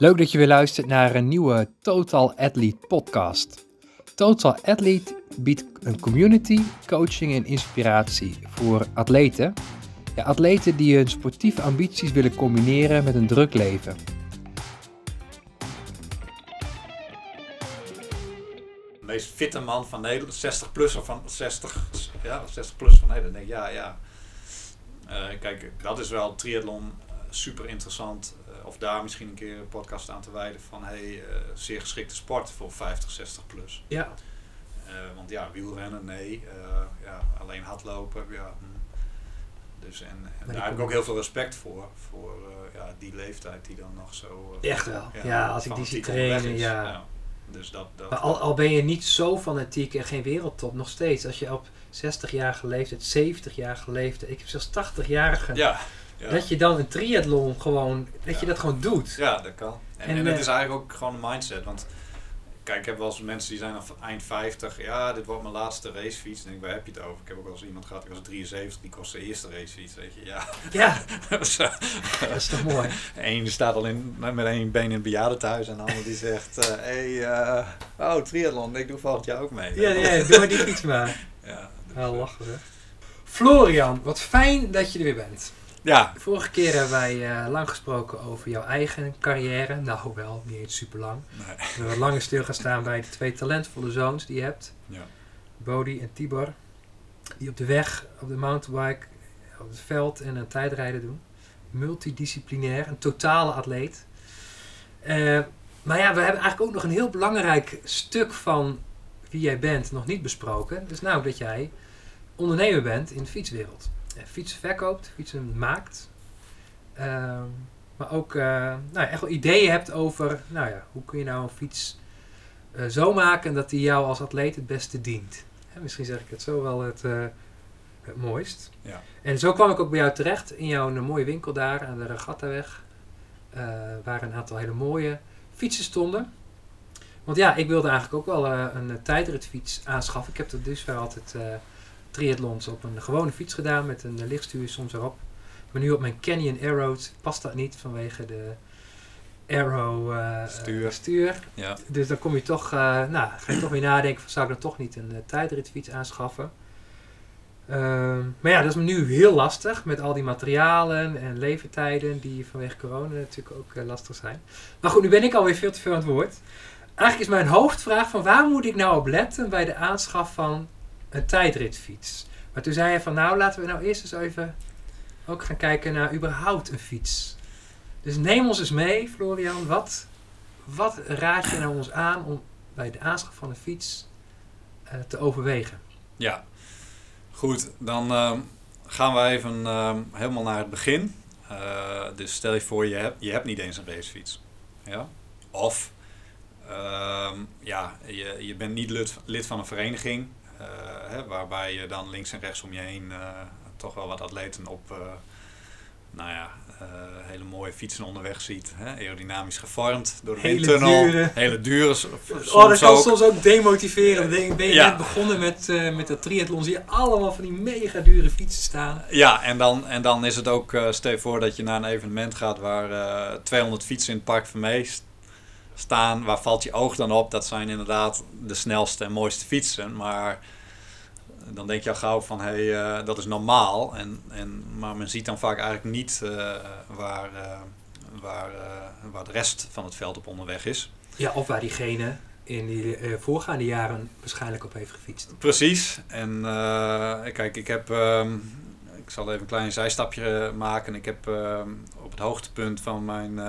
Leuk dat je weer luistert naar een nieuwe Total Athlete podcast. Total Athlete biedt een community, coaching en inspiratie voor atleten. Ja, atleten die hun sportieve ambities willen combineren met een druk leven. De meest fitte man van Nederland, 60 plus of van 60, ja, 60 plus van Nederland. Ja, ja. Eh, kijk, dat is wel triathlon eh, super interessant. Eh, of daar misschien een keer een podcast aan te wijden van hey, eh, zeer geschikte sport voor 50, 60 plus. Ja, Eh, want ja, wielrennen, nee. Ja, alleen hardlopen, ja. hm. Dus en, daar heb ik ook heel veel respect voor. Voor ja, die leeftijd die dan nog zo... echt wel. Ja, als ik die zie trainen, ja. Dus dat, dat, Maar al, al ben je niet zo fanatiek en geen wereldtop, nog steeds. Als je op 60-jarige leeftijd, 70-jarige leeftijd, ik heb zelfs 80-jarigen, ja, ja. dat je dan een triathlon gewoon, dat je dat gewoon doet. Ja, dat kan. En, En, en, het eh, is eigenlijk ook gewoon een mindset. Want kijk, ik heb wel eens mensen die zijn al van eind 50. Ja, dit wordt mijn laatste racefiets. Dan denk ik, waar heb je het over? Ik heb ook wel eens iemand gehad, ik was 73, die kost de eerste racefiets. Weet je, ja. Ja, dat is toch mooi. Eén staat al in, met één been in het bejaardentehuis. En de ander die zegt, eh hey, eh, oh, triathlon, ik doe volgend jaar ook mee. Ja, ja, doe maar die fiets maar. Ja, Wel lachen hè. Florian, wat fijn dat je er weer bent. Ja, Vorige keer hebben wij eh, lang gesproken over jouw eigen carrière. Nou wel, niet eens super lang. nee. We hebben langer stil gaan staan bij de twee talentvolle zoons die je hebt. Ja. Bodie en Tibor. Die op de weg, op de mountainbike, op het veld en een tijdrijden doen. Multidisciplinair, een totale atleet. Eh, maar ja, we hebben eigenlijk ook nog een heel belangrijk stuk van wie jij bent nog niet besproken. Dus nou dat jij ondernemer bent in de fietswereld. Eh, fietsen verkoopt, fietsen maakt. Ehm, maar ook eh, nou echt wel ideeën hebt over nou ja, hoe kun je nou een fiets eh, zo maken dat die jou als atleet het beste dient. Hè, misschien zeg ik het zo wel het, eh, het mooist. Ja. En zo kwam ik ook bij jou terecht in jouw mooie winkel daar aan de Regattaweg. waar een aantal hele mooie fietsen stonden. Want ja, ik wilde eigenlijk ook wel een tijdritfiets aanschaffen. Ik heb tot dusver altijd eh triathlons op een gewone fiets gedaan met een eh, lichtstuur soms erop. Maar nu op mijn Canyon Aeroad past dat niet vanwege de Aero eh, Stuur. eh, stuur. ja. Dus dan kom je toch, nou, ga je toch weer nadenken van zou ik dan toch niet een tijdritfiets aanschaffen. Ehm, maar ja, dat is me nu heel lastig met al die materialen en levertijden die vanwege corona natuurlijk ook lastig zijn. Maar goed, nu ben ik alweer veel te veel aan het woord. Eigenlijk is mijn hoofdvraag van waar moet ik nou op letten bij de aanschaf van een tijdritfiets? Maar toen zei je van nou laten we nou eerst eens even ook gaan kijken naar überhaupt een fiets. Dus neem ons eens mee, Florian. Wat, wat raad je nou ons aan om bij de aanschaf van een fiets eh, te overwegen? Ja, goed. Dan ehm, gaan we even ehm, helemaal naar het begin. Eh, dus stel je voor, je hebt, je hebt niet eens een racefiets. Ja? Of ehm, ja, je, je bent niet lid, lid van een vereniging. Eh, hè, waarbij je dan links en rechts om je heen eh, toch wel wat atleten op... eh, nou ja, hele mooie fietsen onderweg ziet. Hè? Aerodynamisch gevormd door de Hele windtunnel. dure. Hele dure. s- soms oh, dat kan ook. soms ook demotiveren. Dan ben je Ja. net begonnen met, eh met dat triathlon. Zie je allemaal van die mega dure fietsen staan. Ja, en dan, en dan is het ook, stel je voor dat je naar een evenement gaat waar eh 200 fietsen in het Park Vermee st- staan. Waar valt je oog dan op? Dat zijn inderdaad de snelste en mooiste fietsen. Maar dan denk je al gauw van, hé, hey, eh, dat is normaal. En, en, maar men ziet dan vaak eigenlijk niet eh, waar, eh, waar, waar de rest van het veld op onderweg is. Ja, of waar diegene in die voorgaande jaren waarschijnlijk op heeft gefietst. Precies. En kijk, ik heb. ehm, ik zal even een klein zijstapje maken. Ik heb ehm, op het hoogtepunt van mijn.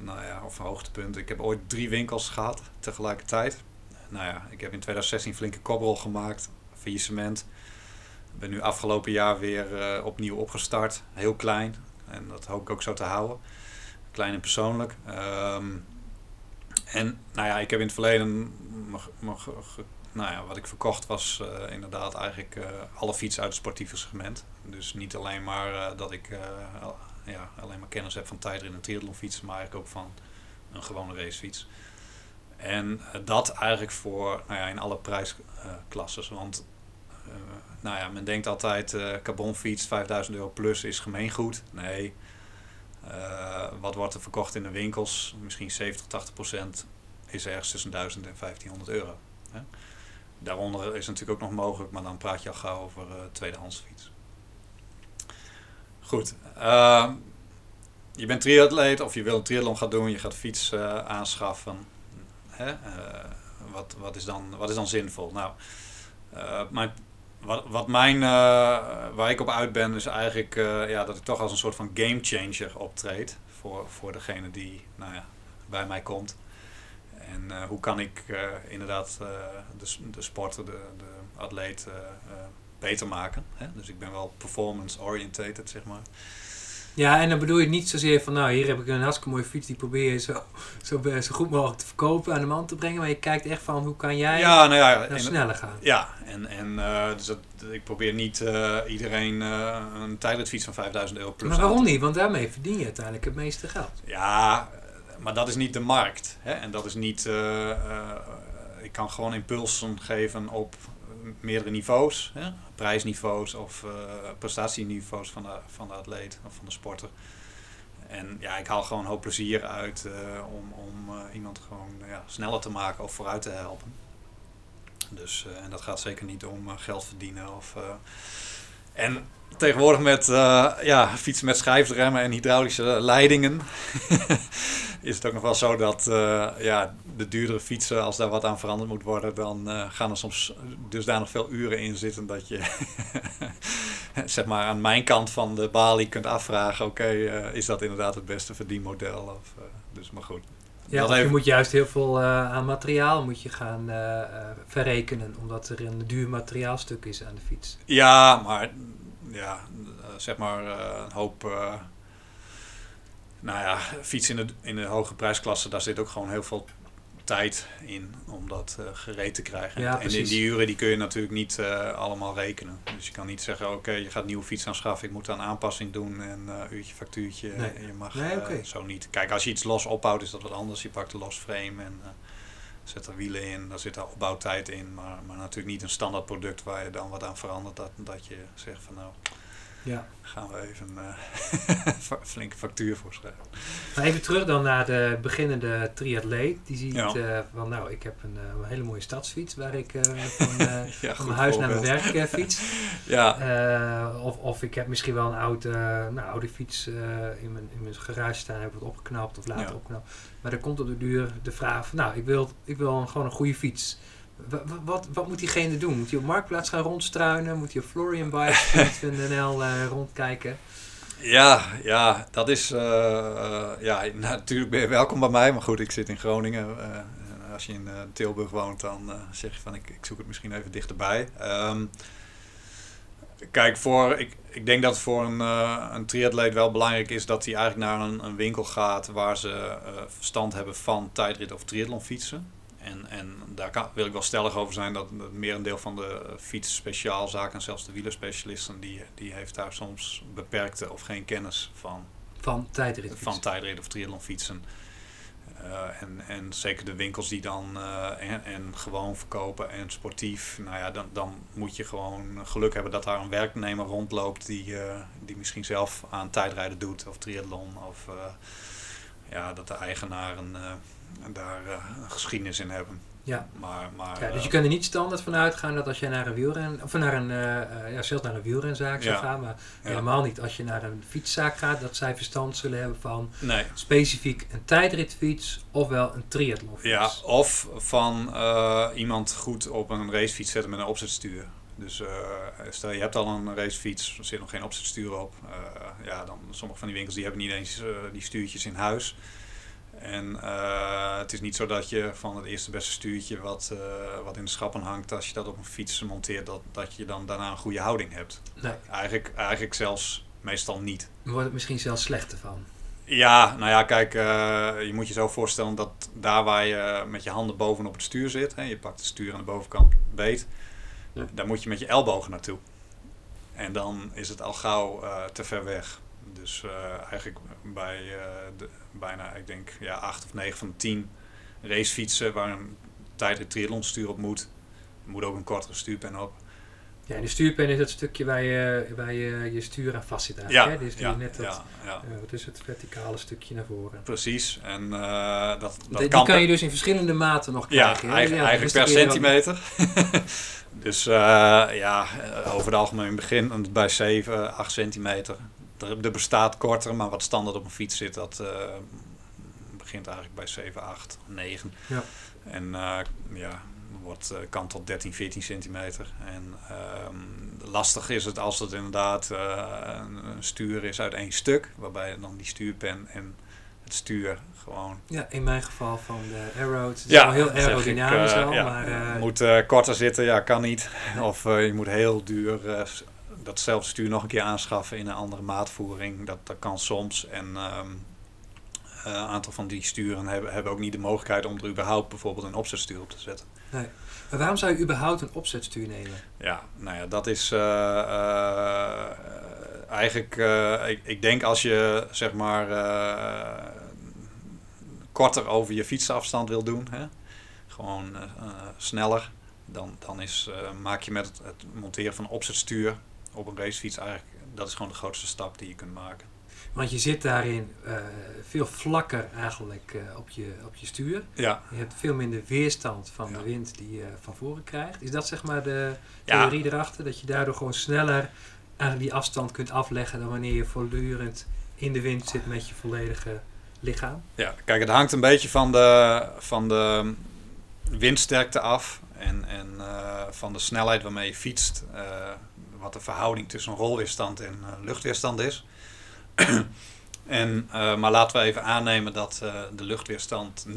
Nou ja, of een hoogtepunt. Ik heb ooit drie winkels gehad tegelijkertijd. Nou ja, ik heb in 2016 een flinke koprol gemaakt. Faillissement. Ik ben nu afgelopen jaar weer eh, opnieuw opgestart. Heel klein. En dat hoop ik ook zo te houden. Klein en persoonlijk. Ehm, en nou ja, ik heb in het verleden nou ja, wat ik verkocht was eh, inderdaad eigenlijk eh, alle fietsen uit het sportieve segment. Dus niet alleen maar dat ik ja, alleen maar kennis heb van tijdrit en triathlonfietsen, maar eigenlijk ook van een gewone racefiets. En eh, dat eigenlijk voor, nou ja, in alle prijsklasses. want eh, nou ja, men denkt altijd eh carbonfiets 5000 euro plus is gemeengoed. Nee, wat wordt er verkocht in de winkels? Misschien 70, 80 procent is ergens tussen 1000 en 1500 euro. Hè? Daaronder is natuurlijk ook nog mogelijk, maar dan praat je al gauw over uh, tweedehands fiets. Goed. Uh, je bent triatleet of je wil een triathlon gaan doen, je gaat fiets uh, aanschaffen. Hè? wat, wat, is dan, wat is dan zinvol? Nou, mijn wat, wat mijn, waar ik op uit ben, is eigenlijk ja, dat ik toch als een soort van gamechanger optreed. Voor, voor degene die nou ja, bij mij komt. En hoe kan ik inderdaad de, de sporter, de, de atleet beter maken. Hè? Dus ik ben wel performance orientated, zeg maar. Ja, en dan bedoel je niet zozeer van, nou, hier heb ik een hartstikke mooie fiets, die probeer je zo, zo, zo goed mogelijk te verkopen, aan de man te brengen. Maar je kijkt echt van, hoe kan jij ja, nou ja, en, sneller gaan? Ja, en, en uh, dus dat, ik probeer niet uh, iedereen uh, een tijdritfiets van 5000 euro plus Maar waarom niet? Want daarmee verdien je uiteindelijk het meeste geld. Ja, maar dat is niet de markt. Hè? En dat is niet, ik kan gewoon impulsen geven op meerdere niveaus, hè? prijsniveaus of uh, prestatieniveaus van de, van de atleet of van de sporter. En ja, ik haal gewoon een hoop plezier uit uh, om, om uh, iemand gewoon ja, sneller te maken of vooruit te helpen. Dus, en dat gaat zeker niet om geld verdienen. Of, en tegenwoordig met ja, fietsen met schijfremmen en hydraulische leidingen is het ook nog wel zo dat ja, de duurdere fietsen, als daar wat aan veranderd moet worden, dan uh, gaan er soms dusdanig veel uren in zitten dat je zeg maar aan mijn kant van de balie kunt afvragen, oké, is dat inderdaad het beste verdienmodel? Of, dus maar goed. Ja, je moet juist heel veel aan materiaal moet je gaan verrekenen, omdat er een duur materiaalstuk is aan de fiets. Ja, maar ja, zeg maar een hoop nou ja, fiets in de, in de hoge prijsklasse, daar zit ook gewoon heel veel tijd in om dat uh, gereed te krijgen. Ja, en in die uren die kun je natuurlijk niet uh, allemaal rekenen. Dus je kan niet zeggen, oké, okay, je gaat een nieuwe fiets aanschaffen, ik moet een aanpassing doen en uh, uurtje, factuurtje. Nee. Je mag nee, okay. zo niet. Kijk, als je iets los opbouwt is dat wat anders. Je pakt een los frame en zet er wielen in, daar zit er opbouwtijd in. Maar, maar natuurlijk niet een standaard product waar je dan wat aan verandert. Dat, dat je zegt van nou, ja. gaan we even een uh, flinke factuur voor schrijven. Maar even terug dan naar de beginnende triatleet. Die ziet ja. uh, van nou, ik heb een, uh, een, hele mooie stadsfiets waar ik van, ja, van mijn huis naar mijn werk fiets. ja. of, of ik heb misschien wel een oude, nou, oude fiets in, mijn, in mijn garage staan, heb ik wat opgeknapt of later ja. opgeknapt. Maar dan komt op de duur de vraag van nou, ik wil, ik wil gewoon een goede fiets. Wat, wat, wat, moet diegene doen? Moet hij op Marktplaats gaan rondstruinen? Moet hij op FlorianBike.nl uh, rondkijken? Ja, ja, dat is... Uh, uh, ja, natuurlijk ben je welkom bij mij. Maar goed, ik zit in Groningen. Uh, als je in Tilburg woont, dan zeg je van... Ik, ik zoek het misschien even dichterbij. Um, kijk, voor, ik, ik denk dat voor een, een triatleet wel belangrijk is... dat hij eigenlijk naar een, winkel gaat... waar ze verstand hebben van tijdrit of triathlonfietsen. En, en daar kan, wil ik wel stellig over zijn dat het merendeel van de fietsspeciaalzaken en zelfs de wielerspecialisten, die, die heeft daar soms beperkte of geen kennis van. Van tijdrit. Van tijdrit of triathlonfietsen. Uh, en, en zeker de winkels die dan uh, en, en, gewoon verkopen en sportief, nou ja, dan, dan moet je gewoon geluk hebben dat daar een werknemer rondloopt die, uh, die misschien zelf aan tijdrijden doet of triathlon. Of ja, dat de eigenaar een daar uh, een geschiedenis in hebben. Ja. Maar, maar, ja, dus je kunt er niet standaard van uitgaan dat als je naar een wielren, of naar een, uh, ja, zelfs naar een wielrenzaak zou ja. gaan, maar ja. helemaal niet als je naar een fietszaak gaat, dat zij verstand zullen hebben van nee. specifiek een tijdritfiets ofwel een triathlonfiets. Ja, of van iemand goed op een racefiets zetten met een opzetstuur. Dus uh, stel je hebt al een racefiets, er zit nog geen opzetstuur op. ja, dan sommige van die winkels die hebben niet eens die stuurtjes in huis. En uh, het is niet zo dat je van het eerste beste stuurtje wat, uh, wat in de schappen hangt, als je dat op een fiets monteert, dat, dat je dan daarna een goede houding hebt. Nee. Eigenlijk, eigenlijk zelfs meestal niet. Wordt het misschien zelfs slechter van? Ja, nou ja, kijk, uh, je moet je zo voorstellen dat daar waar je met je handen bovenop het stuur zit, hè, je pakt het stuur aan de bovenkant beet, ja. daar moet je met je ellebogen naartoe. En dan is het al gauw te ver weg. Dus eigenlijk bij de, bijna, ik denk, ja, acht of negen van de tien racefietsen waar een tijdrit triathlonstuur op moet. Er moet ook een kortere stuurpen op. Ja, en de stuurpen is het stukje waar je, waar je je stuur aan vast zit Ja, hè? Dus die ja, net dat, ja, ja, eh, wat is het verticale stukje naar voren. precies. En eh, dat, dat Die, die kan, kan je dus in verschillende maten nog ja, krijgen. eigen- Ja, eigenlijk dus per centimeter. dus eh, ja, eh, over het algemeen begin bij 7, 8 centimeter. Er, er bestaat korter, maar wat standaard op een fiets zit, dat eh, begint eigenlijk bij 7, 8, 9. Ja. En eh, ja, wordt, eh, kan tot 13, 14 centimeter. En ehm, lastig is het als het inderdaad een, een stuur is uit één stuk, waarbij dan die stuurpen en het stuur gewoon Ja, in mijn geval van de Arrow. Het is ja, wel heel ik, aerodynamisch al, ja, maar... moet korter zitten, ja, kan niet. Of je moet heel duur datzelfde stuur nog een keer aanschaffen in een andere maatvoering. Dat, dat kan soms. En ehm, eh, een aantal van die sturen hebben, hebben ook niet de mogelijkheid om er überhaupt bijvoorbeeld een opzetstuur op te zetten. maar waarom zou je überhaupt een opzetstuur nemen? Ja, nou ja, dat is eh, eh, eigenlijk, ik, ik denk als je zeg maar korter over je fietsafstand wil doen, hè, gewoon sneller, dan, dan is, maak je met het, het monteren van een opzetstuur op een racefiets eigenlijk, dat is gewoon de grootste stap die je kunt maken. Want je zit daarin eh, veel vlakker eigenlijk eh, op, je, op je stuur. Ja, Je hebt veel minder weerstand van Ja. de wind die je van voren krijgt. Is dat zeg maar de Ja. theorie erachter? Dat je daardoor gewoon sneller eigenlijk die afstand kunt afleggen dan wanneer je voortdurend in de wind zit met je volledige lichaam? Ja, kijk, het hangt een beetje van de, van de windsterkte af en, en eh, van de snelheid waarmee je fietst. Wat de verhouding tussen rolweerstand en eh, luchtweerstand is. en, eh, maar laten we even aannemen dat eh, de luchtweerstand 90%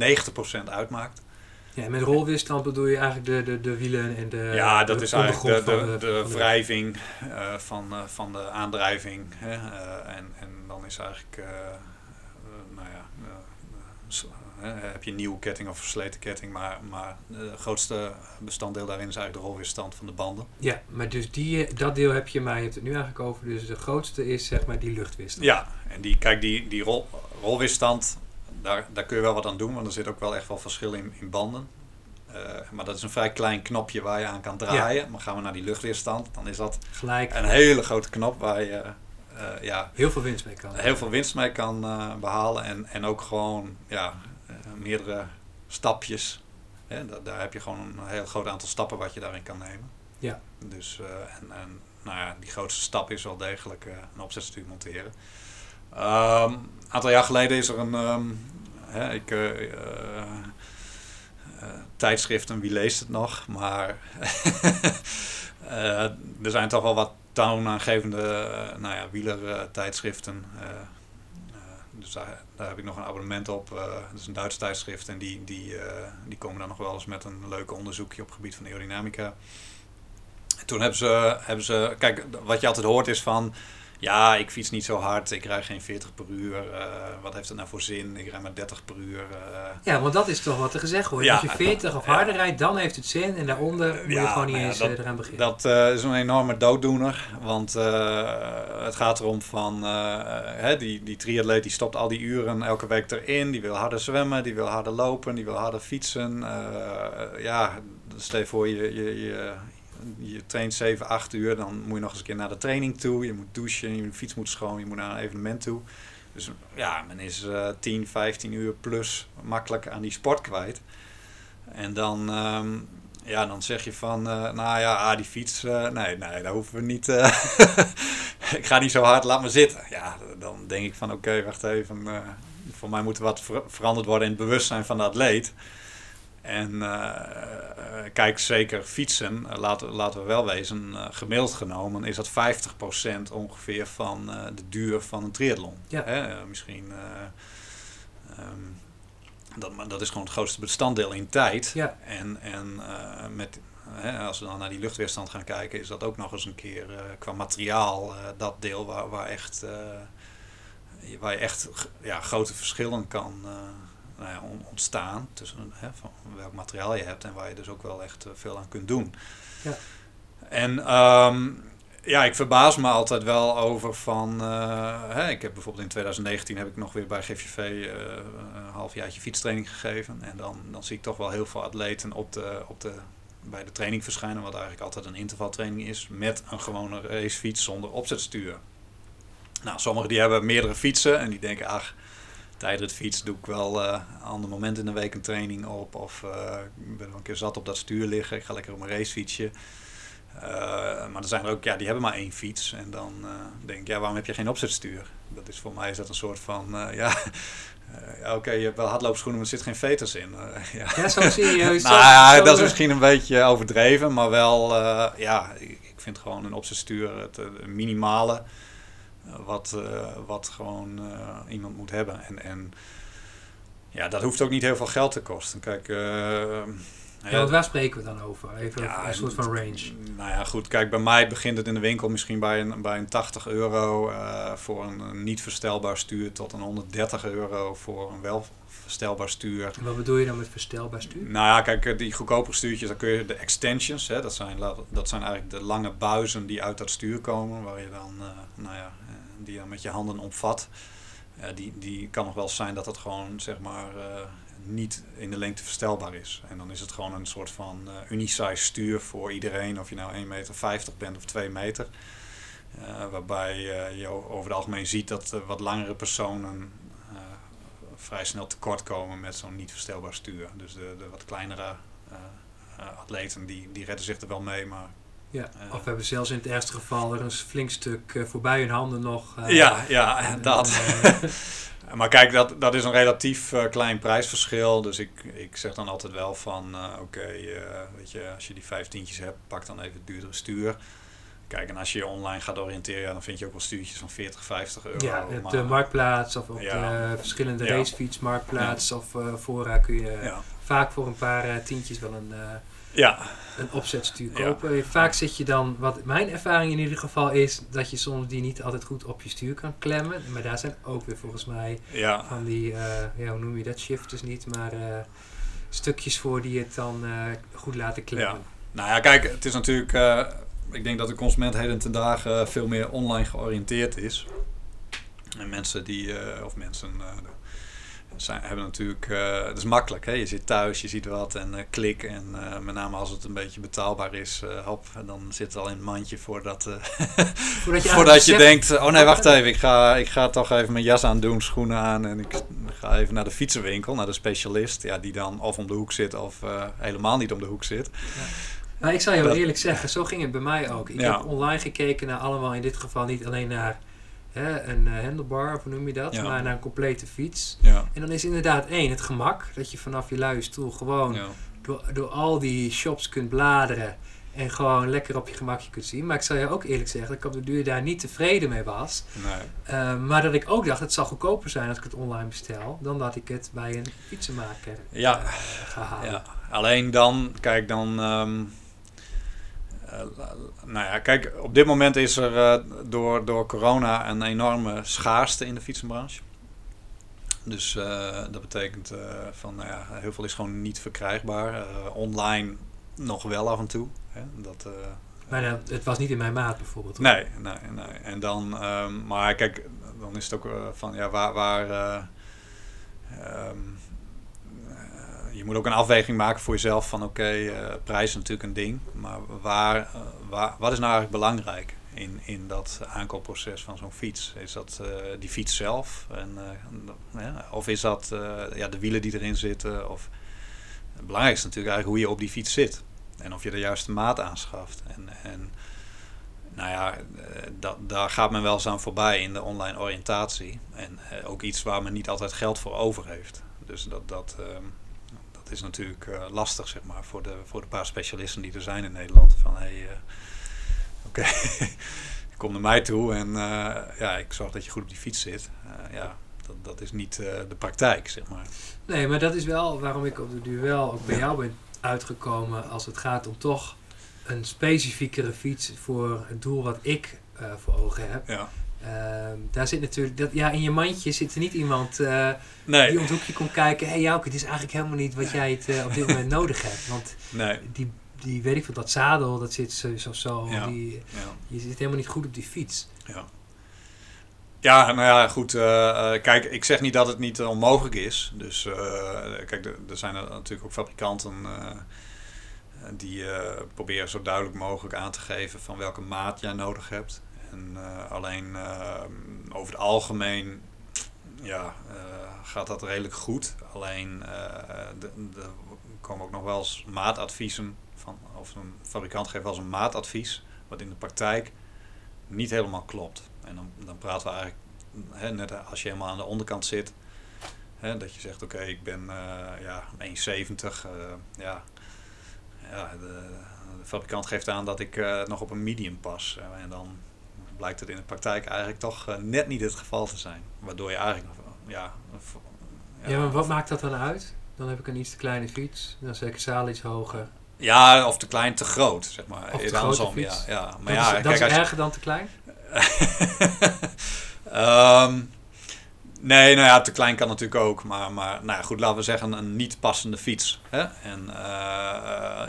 uitmaakt. Ja, met rolweerstand bedoel je eigenlijk de, de, de wielen en de ja, dat de is eigenlijk de, de, de wrijving van, van de aandrijving. Hè? en, en dan is eigenlijk, nou ja, heb je een nieuwe ketting of versleten ketting, maar, maar het grootste bestanddeel daarin is eigenlijk de rolweerstand van de banden. Ja, maar dus die, eh, dat deel heb je, maar je hebt het nu eigenlijk over. Dus de grootste is zeg maar die luchtweerstand. Ja, en die, kijk, die, die rol, rolweerstand, daar, daar kun je wel wat aan doen, want er zit ook wel echt wel verschil in, in banden. Eh, maar dat is een vrij klein knopje waar je aan kan draaien. Maar gaan we naar die luchtweerstand, dan is dat Gelijk een hele grote knop waar je eh, ja, heel veel winst mee kan. heel veel winst mee kan eh, behalen. En, en ook gewoon ja, eh, meerdere stapjes. Hè, da- daar heb je gewoon een heel groot aantal stappen wat je daarin kan nemen. Ja. Dus eh, en, en nou ja, die grootste stap is wel degelijk eh, een opzetstuur monteren. Ehm, een aantal jaar geleden is er een ehm, hè, ik, eh, eh, eh, tijdschriften, wie leest het nog? Maar eh, er zijn toch wel wat toonaangevende eh, nou ja, wielertijdschriften. eh, eh, dus daar, heb ik nog een abonnement op. eh, dat is een Duits tijdschrift en die, die, eh, die komen dan nog wel eens met een leuk onderzoekje op het gebied van aerodynamica. En toen hebben ze, hebben ze, kijk, wat je altijd hoort is van, ja, ik fiets niet zo hard, ik rijd geen 40 per uur, eh, wat heeft het nou voor zin, ik rijd maar 30 per uur. eh, Ja, want dat is toch wat er gezegd wordt. Ja. Als je 40 of Ja. harder rijdt, dan heeft het zin. En daaronder moet je gewoon niet nou eens dat- eh, eraan beginnen. Dat is een enorme dooddoener. Want het gaat erom van hè, die, die triatleet die stopt al die uren elke week erin. Die wil harder zwemmen, die wil harder lopen, die wil harder fietsen. Ja, stel je voor je, je, je, je traint 7, 8 uur. Dan moet je nog eens een keer naar de training toe. Je moet douchen, je fiets moet schoon, je moet naar een evenement toe. Dus ja, men is uh, 10, 15 uur plus makkelijk aan die sport kwijt. En dan, um, ja, dan zeg je van, uh, nou ja, ah, die fiets, uh, nee, nee, daar hoeven we niet. Uh, ik ga niet zo hard, laat me zitten. Ja, dan denk ik van, oké, wacht even. voor mij moet er wat ver veranderd worden in het bewustzijn van de atleet. En uh, kijk, zeker fietsen, laten, laten we wel wezen, uh, gemiddeld genomen is dat 50% ongeveer van de duur van een triathlon. Ja. Hè? misschien, um, dat, dat is gewoon het grootste bestanddeel in tijd. Ja. En, en met, als we dan naar die luchtweerstand gaan kijken, is dat ook nog eens een keer qua materiaal dat deel waar, waar, echt, waar je echt ja, grote verschillen kan nou ja, ontstaan tussen hè, van welk materiaal je hebt en waar je dus ook wel echt veel aan kunt doen. Ja. En um, ja, ik verbaas me altijd wel over van, uh, hè, ik heb bijvoorbeeld in 2019 heb ik nog weer bij GVV uh, een halfjaartje fietstraining gegeven en dan, dan zie ik toch wel heel veel atleten op de, op de bij de training verschijnen, wat eigenlijk altijd een intervaltraining is, met een gewone racefiets zonder opzetstuur. Nou, sommigen die hebben meerdere fietsen en die denken, ach, tijdens het fiets doe ik wel uh, een ander moment in de week een training op. Of uh, ik ben wel een keer zat op dat stuur liggen, ik ga lekker op mijn racefietsje. Uh, maar er zijn er ook, ja, die hebben maar één fiets. En dan denk ik, ja, waarom heb je geen opzetstuur? Dat is voor mij is dat een soort van, ja, Oké, je hebt wel hardloopschoenen, maar er zit geen veters in. Ja. ja, zo serieus. nou ja, dat is misschien een beetje overdreven, maar wel, ja, ik, ik vind gewoon een opzetstuur het minimale wat, wat gewoon iemand moet hebben. En, en ja, dat hoeft ook niet heel veel geld te kosten. Kijk, ja, want waar spreken we dan over? Even ja, een soort van range. Nou ja, goed. Kijk, bij mij begint het in de winkel misschien bij een, bij een 80 euro uh, voor een, niet verstelbaar stuur tot een 130 euro voor een wel verstelbaar stuur. En wat bedoel je dan met verstelbaar stuur? Nou ja, kijk, eh, die goedkopere stuurtjes, dan kun je de extensions, hè, dat, zijn, dat zijn eigenlijk de lange buizen die uit dat stuur komen, waar je dan, uh, nou ja, die je met je handen omvat. Uh, die, die kan nog wel zijn dat het gewoon, zeg maar, niet in de lengte verstelbaar is. En dan is het gewoon een soort van unisize stuur voor iedereen, of je nou 1,50 meter bent of 2 meter. Uh, waarbij uh, je over het algemeen ziet dat wat langere personen vrij snel tekort komen met zo'n niet verstelbaar stuur. Dus de, de wat kleinere atleten die, die redden zich er wel mee, maar ja, of we hebben zelfs in het ergste geval er een flink stuk voorbij hun handen nog. ja, ja, dat. Maar kijk, dat, dat is een relatief uh, klein prijsverschil. Dus ik, ik zeg dan altijd wel van, uh, oké, okay, weet je, als je die vijftientjes hebt, pak dan even het duurdere stuur. Kijk, en als je je online gaat oriënteren, dan vind je ook wel stuurtjes van 40, 50 euro. Ja, op de marktplaats of op ja. de verschillende ja. racefietsmarktplaats ja. of fora kun je vaak voor een paar tientjes wel een ja. een opzetstuur kopen. Vaak zit je dan, wat mijn ervaring in ieder geval is, dat je soms die niet altijd goed op je stuur kan klemmen. Maar daar zijn ook weer volgens mij ja. van die, ja, hoe noem je dat, shifters niet, maar stukjes voor die het dan goed laten klemmen. Ja. Nou ja, kijk, het is natuurlijk, ik denk dat de consument heden ten dagen veel meer online georiënteerd is. En mensen die, of mensen, zijn, hebben natuurlijk, uh, het is makkelijk. Hè? Je zit thuis, je ziet wat en uh, klik. En uh, met name als het een beetje betaalbaar is, hop, dan zit het al in het mandje voordat, voordat je, voordat je denkt, oh nee, wacht even, ik ga, ik ga toch even mijn jas aan doen, schoenen aan. En ik ga even naar de fietsenwinkel, naar de specialist. Ja, die dan of om de hoek zit of helemaal niet om de hoek zit. Ja. Maar ik zal je wel eerlijk zeggen, zo ging het bij mij ook. Ik heb online gekeken naar allemaal, in dit geval niet alleen naar hè, een uh, handlebar, of hoe noem je dat, maar naar een complete fiets. Ja. En dan is inderdaad één, het gemak, dat je vanaf je luie stoel gewoon door, door al die shops kunt bladeren en gewoon lekker op je gemakje kunt zien. Maar ik zal je ook eerlijk zeggen dat ik op de duur daar niet tevreden mee was. Nee. Uh, maar dat ik ook dacht, het zal goedkoper zijn als ik het online bestel, dan dat ik het bij een fietsenmaker ja. Uh, ga halen. Ja. Alleen dan, kijk dan... Um uh, nou ja, kijk, op dit moment is er uh, door, door corona een enorme schaarste in de fietsenbranche. Dus uh, dat betekent van, nou ja, heel veel is gewoon niet verkrijgbaar. online nog wel af en toe. Hè, dat, maar het was niet in mijn maat bijvoorbeeld? Nee, nee, nee. En dan, um, maar kijk, dan is het ook van, ja, waar... waar um, je moet ook een afweging maken voor jezelf van oké, uh, prijs is natuurlijk een ding, maar waar, uh, waar, wat is nou eigenlijk belangrijk in, in dat aankoopproces van zo'n fiets? Is dat uh, die fiets zelf? En, ja, of is dat ja, de wielen die erin zitten? Of, het belangrijkste is natuurlijk eigenlijk hoe je op die fiets zit. En of je de juiste maat aanschaft. En, en nou ja, dat, daar gaat men wel eens aan voorbij in de online oriëntatie. En ook iets waar men niet altijd geld voor over heeft. Dus dat, dat, ehm, is natuurlijk uh, lastig, zeg maar, voor de, voor de paar specialisten die er zijn in Nederland. Van hé, hey, uh, oké, okay. kom naar mij toe en uh, ja, ik zorg dat je goed op die fiets zit. ja, dat, dat is niet de praktijk, zeg maar. Nee, maar dat is wel waarom ik op de duur wel ook bij jou ben uitgekomen als het gaat om toch een specifiekere fiets voor het doel wat ik voor ogen heb. Ja. Uh, daar zit natuurlijk, dat, ja, in je mandje zit er niet iemand nee. die om het hoekje komt kijken. Hé hey, Jouke, het is eigenlijk helemaal niet wat jij het uh, op dit moment nodig hebt. Want nee. die, die, weet ik veel, dat zadel, dat zit zo, zo. Ja. Die, ja. Je zit helemaal niet goed op die fiets. Ja, ja nou ja, goed. Uh, kijk, ik zeg niet dat het niet onmogelijk is. Dus kijk, er zijn er natuurlijk ook fabrikanten die proberen zo duidelijk mogelijk aan te geven van welke maat jij nodig hebt. En alleen over het algemeen ja, gaat dat redelijk goed. Alleen er komen ook nog wel eens maatadviezen van, of een fabrikant geeft wel eens een maatadvies, wat in de praktijk niet helemaal klopt. En dan, dan praten we eigenlijk, hè, net als je helemaal aan de onderkant zit, hè, dat je zegt: Oké, ik ben ja, 1,70. Uh, ja, ja de, de, fabrikant geeft aan dat ik nog op een medium pas. en dan blijkt het in de praktijk eigenlijk toch uh, net niet het geval te zijn. Waardoor je eigenlijk. Ja, ja, ja, maar wat maakt dat dan uit? Dan heb ik een iets te kleine fiets, dan is de zaal iets hoger. Ja, of te klein, te groot, zeg maar. Of te grote fiets. Ja, ja. Maar dat ja, is, dat is erger dan te klein? um, nee, nou ja, te klein kan natuurlijk ook. Maar, maar nou ja, goed, laten we zeggen een niet passende fiets. Hè? En uh,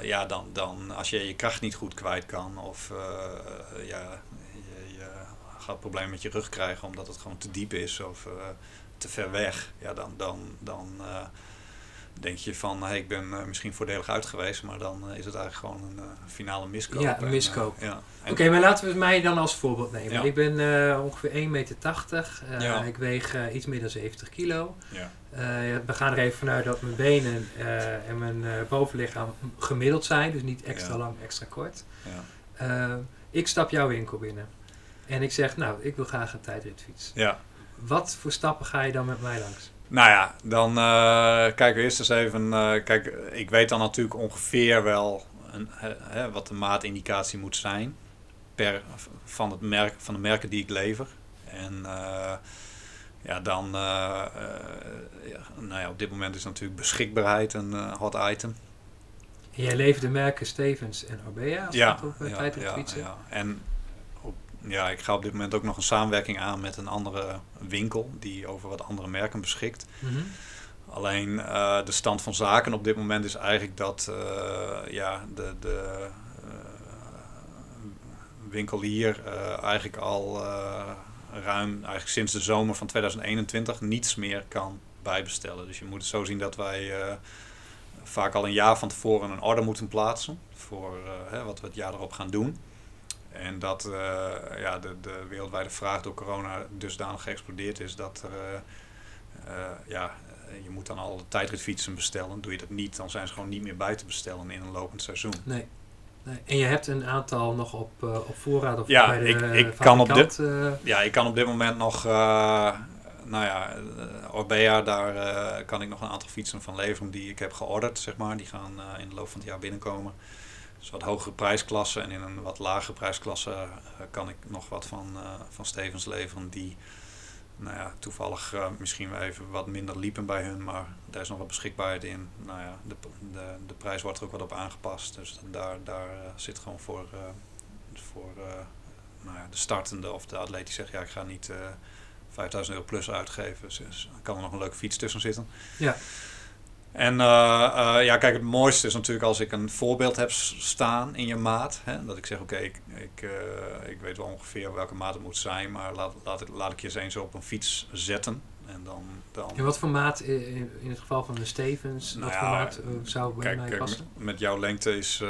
ja, dan, dan als je je kracht niet goed kwijt kan of uh, ja, gaat problemen met je rug krijgen omdat het gewoon te diep is of te ver weg. Ja, dan, dan, dan denk je van hey, ik ben uh, misschien voordelig uit geweest, maar dan is het eigenlijk gewoon een finale miskoop. Ja, een miskoop. ja. Oké, maar laten we mij dan als voorbeeld nemen. Ja. Ik ben ongeveer 1,80 meter. Ja. Ik weeg iets meer dan 70 kilo. Ja. we gaan er even vanuit dat mijn benen en mijn bovenlichaam gemiddeld zijn, dus niet extra lang, extra kort. ik stap jouw winkel binnen en ik zeg, nou, ik wil graag een tijdritfiets. Ja. Wat voor stappen ga je dan met mij langs? Nou ja, dan uh, kijken we eerst eens even. Uh, kijk, ik weet dan natuurlijk ongeveer wel een, hè, wat de maatindicatie moet zijn. Per, van, het merk, van de merken die ik lever. En uh, ja, dan, ja, nou ja, op dit moment is natuurlijk beschikbaarheid een hot item. En jij levert de merken Stevens en Orbea als ja, op ja, ja, ja, En ja, ik ga op dit moment ook nog een samenwerking aan met een andere winkel die over wat andere merken beschikt. Mhm. Alleen uh, de stand van zaken op dit moment is eigenlijk dat uh, ja, de, de uh, winkel hier eigenlijk al ruim, eigenlijk sinds de zomer van 2021, niets meer kan bijbestellen. Dus je moet het zo zien dat wij vaak al een jaar van tevoren een order moeten plaatsen voor hè, wat we het jaar erop gaan doen. En dat uh, ja, de, de wereldwijde vraag door corona dusdanig geëxplodeerd is dat er, uh, ja, je moet dan al tijdritfietsen bestellen. Doe je dat niet, dan zijn ze gewoon niet meer bij te bestellen in een lopend seizoen. Nee. nee. En je hebt een aantal nog op, uh, op voorraad of ja, bij de ik, ik kan op dit, Ja, ik kan op dit moment nog, nou ja, Orbea, daar kan ik nog een aantal fietsen van leveren die ik heb georderd, zeg maar. Die gaan in de loop van het jaar binnenkomen. Dus wat hogere prijsklassen en in een wat lagere prijsklasse uh, kan ik nog wat van, uh, van Stevens leveren die nou ja, toevallig uh, misschien even wat minder liepen bij hun, maar daar is nog wat beschikbaarheid in. Nou ja, de, de, de prijs wordt er ook wat op aangepast, dus daar, daar zit gewoon voor, voor nou ja, de startende of de atleet die zegt ja ik ga niet 5000 euro plus uitgeven, dus kan er nog een leuke fiets tussen zitten. Ja. En uh, ja, kijk, het mooiste is natuurlijk als ik een voorbeeld heb staan in je maat. Hè, dat ik zeg, oké, ik, ik, uh, ik weet wel ongeveer welke maat het moet zijn, maar laat, laat, ik, laat ik je eens eens op een fiets zetten. En dan, dan... En wat voor maat, in, in het geval van de Stevens, nou wat voor maat zou bij kijk, mij passen? Met, met jouw lengte is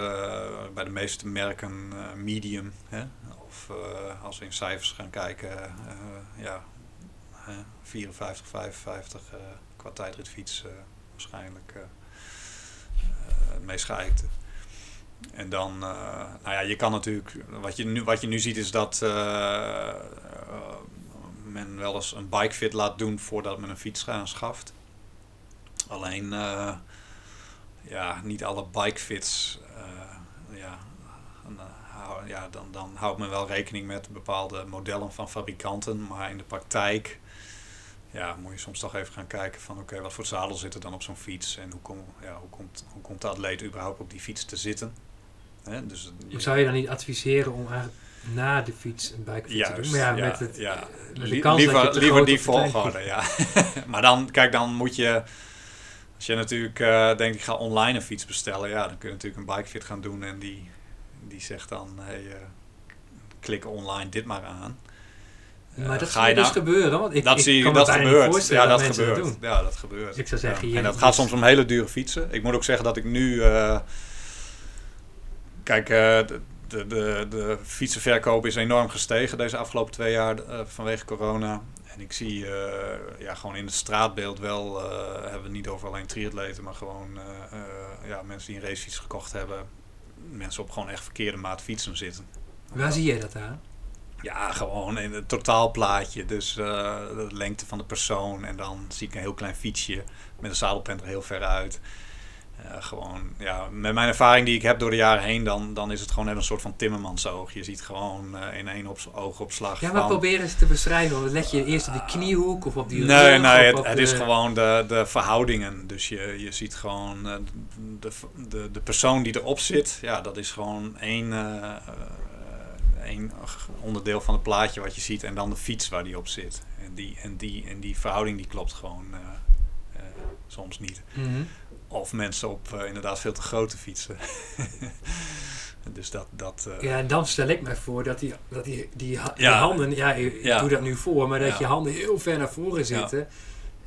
bij de meeste merken medium. Hè? Of als we in cijfers gaan kijken, ja, 54, 55 qua tijdritfiets waarschijnlijk uh, het meest geëikte. En dan, uh, nou ja, je kan natuurlijk, wat je nu, wat je nu ziet is dat men wel eens een bikefit laat doen voordat men een fiets aanschaft. Alleen, ja, niet alle bikefits, ja, ja, dan, dan houdt men wel rekening met bepaalde modellen van fabrikanten, maar in de praktijk ja, moet je soms toch even gaan kijken van oké, wat voor zadel zit er dan op zo'n fiets en hoe, kom, ja, hoe, komt, hoe komt de atleet überhaupt op die fiets te zitten. Hè? Dus, je, Zou je dan niet adviseren om eigenlijk na de fiets een bikefiets te doen? Maar ja, met, het, ja. Met de kans liever, dat je liever die volgorde, ja. maar dan, kijk, dan moet je, als je natuurlijk uh, denkt ik ga online een fiets bestellen, ja, dan kun je natuurlijk een bikefit gaan doen en die, die zegt dan, hey, uh, klik online dit maar aan. Maar dat gaat dus gebeuren, want ik, dat ik zie, kan dat gebeurt. Ja, dat, dat gebeurt. Dat ja, dat gebeurt. Ik zou zeggen, ja. En dat gaat soms om hele dure fietsen. Ik moet ook zeggen dat ik nu, uh, kijk, uh, de, de, de, fietsenverkoop is enorm gestegen deze afgelopen twee jaar uh, vanwege corona. En ik zie uh, ja, gewoon in het straatbeeld wel, hebben we niet over alleen triatleten, maar gewoon ja, mensen die een racefiets gekocht hebben. Mensen op gewoon echt verkeerde maat fietsen zitten. Waar zie je dat aan? Ja, gewoon in het totaalplaatje. Dus de lengte van de persoon. En dan zie ik een heel klein fietsje met een zadelpen er heel ver uit. Uh, gewoon, ja, met mijn ervaring die ik heb door de jaren heen, dan, dan is het gewoon net een soort van timmermansoog. Je ziet gewoon uh, in één op, oogopslag. Ja, maar van, proberen ze te beschrijven. Let je eerst op die kniehoek of op die Nee, rug, nee, het, de... is gewoon de, de verhoudingen. Dus je, je ziet gewoon de, de, de persoon die erop zit. Ja, dat is gewoon één, één onderdeel van het plaatje wat je ziet. En dan de fiets waar die op zit. En die, en die, en die verhouding die klopt gewoon soms niet. Mm -hmm. Of mensen op uh, inderdaad veel te grote fietsen. dus dat... dat ja, en dan stel ik mij voor dat die, dat die, die, Ja. handen... Ja, ik Ja. doe dat nu voor, maar dat je handen heel ver naar voren zitten.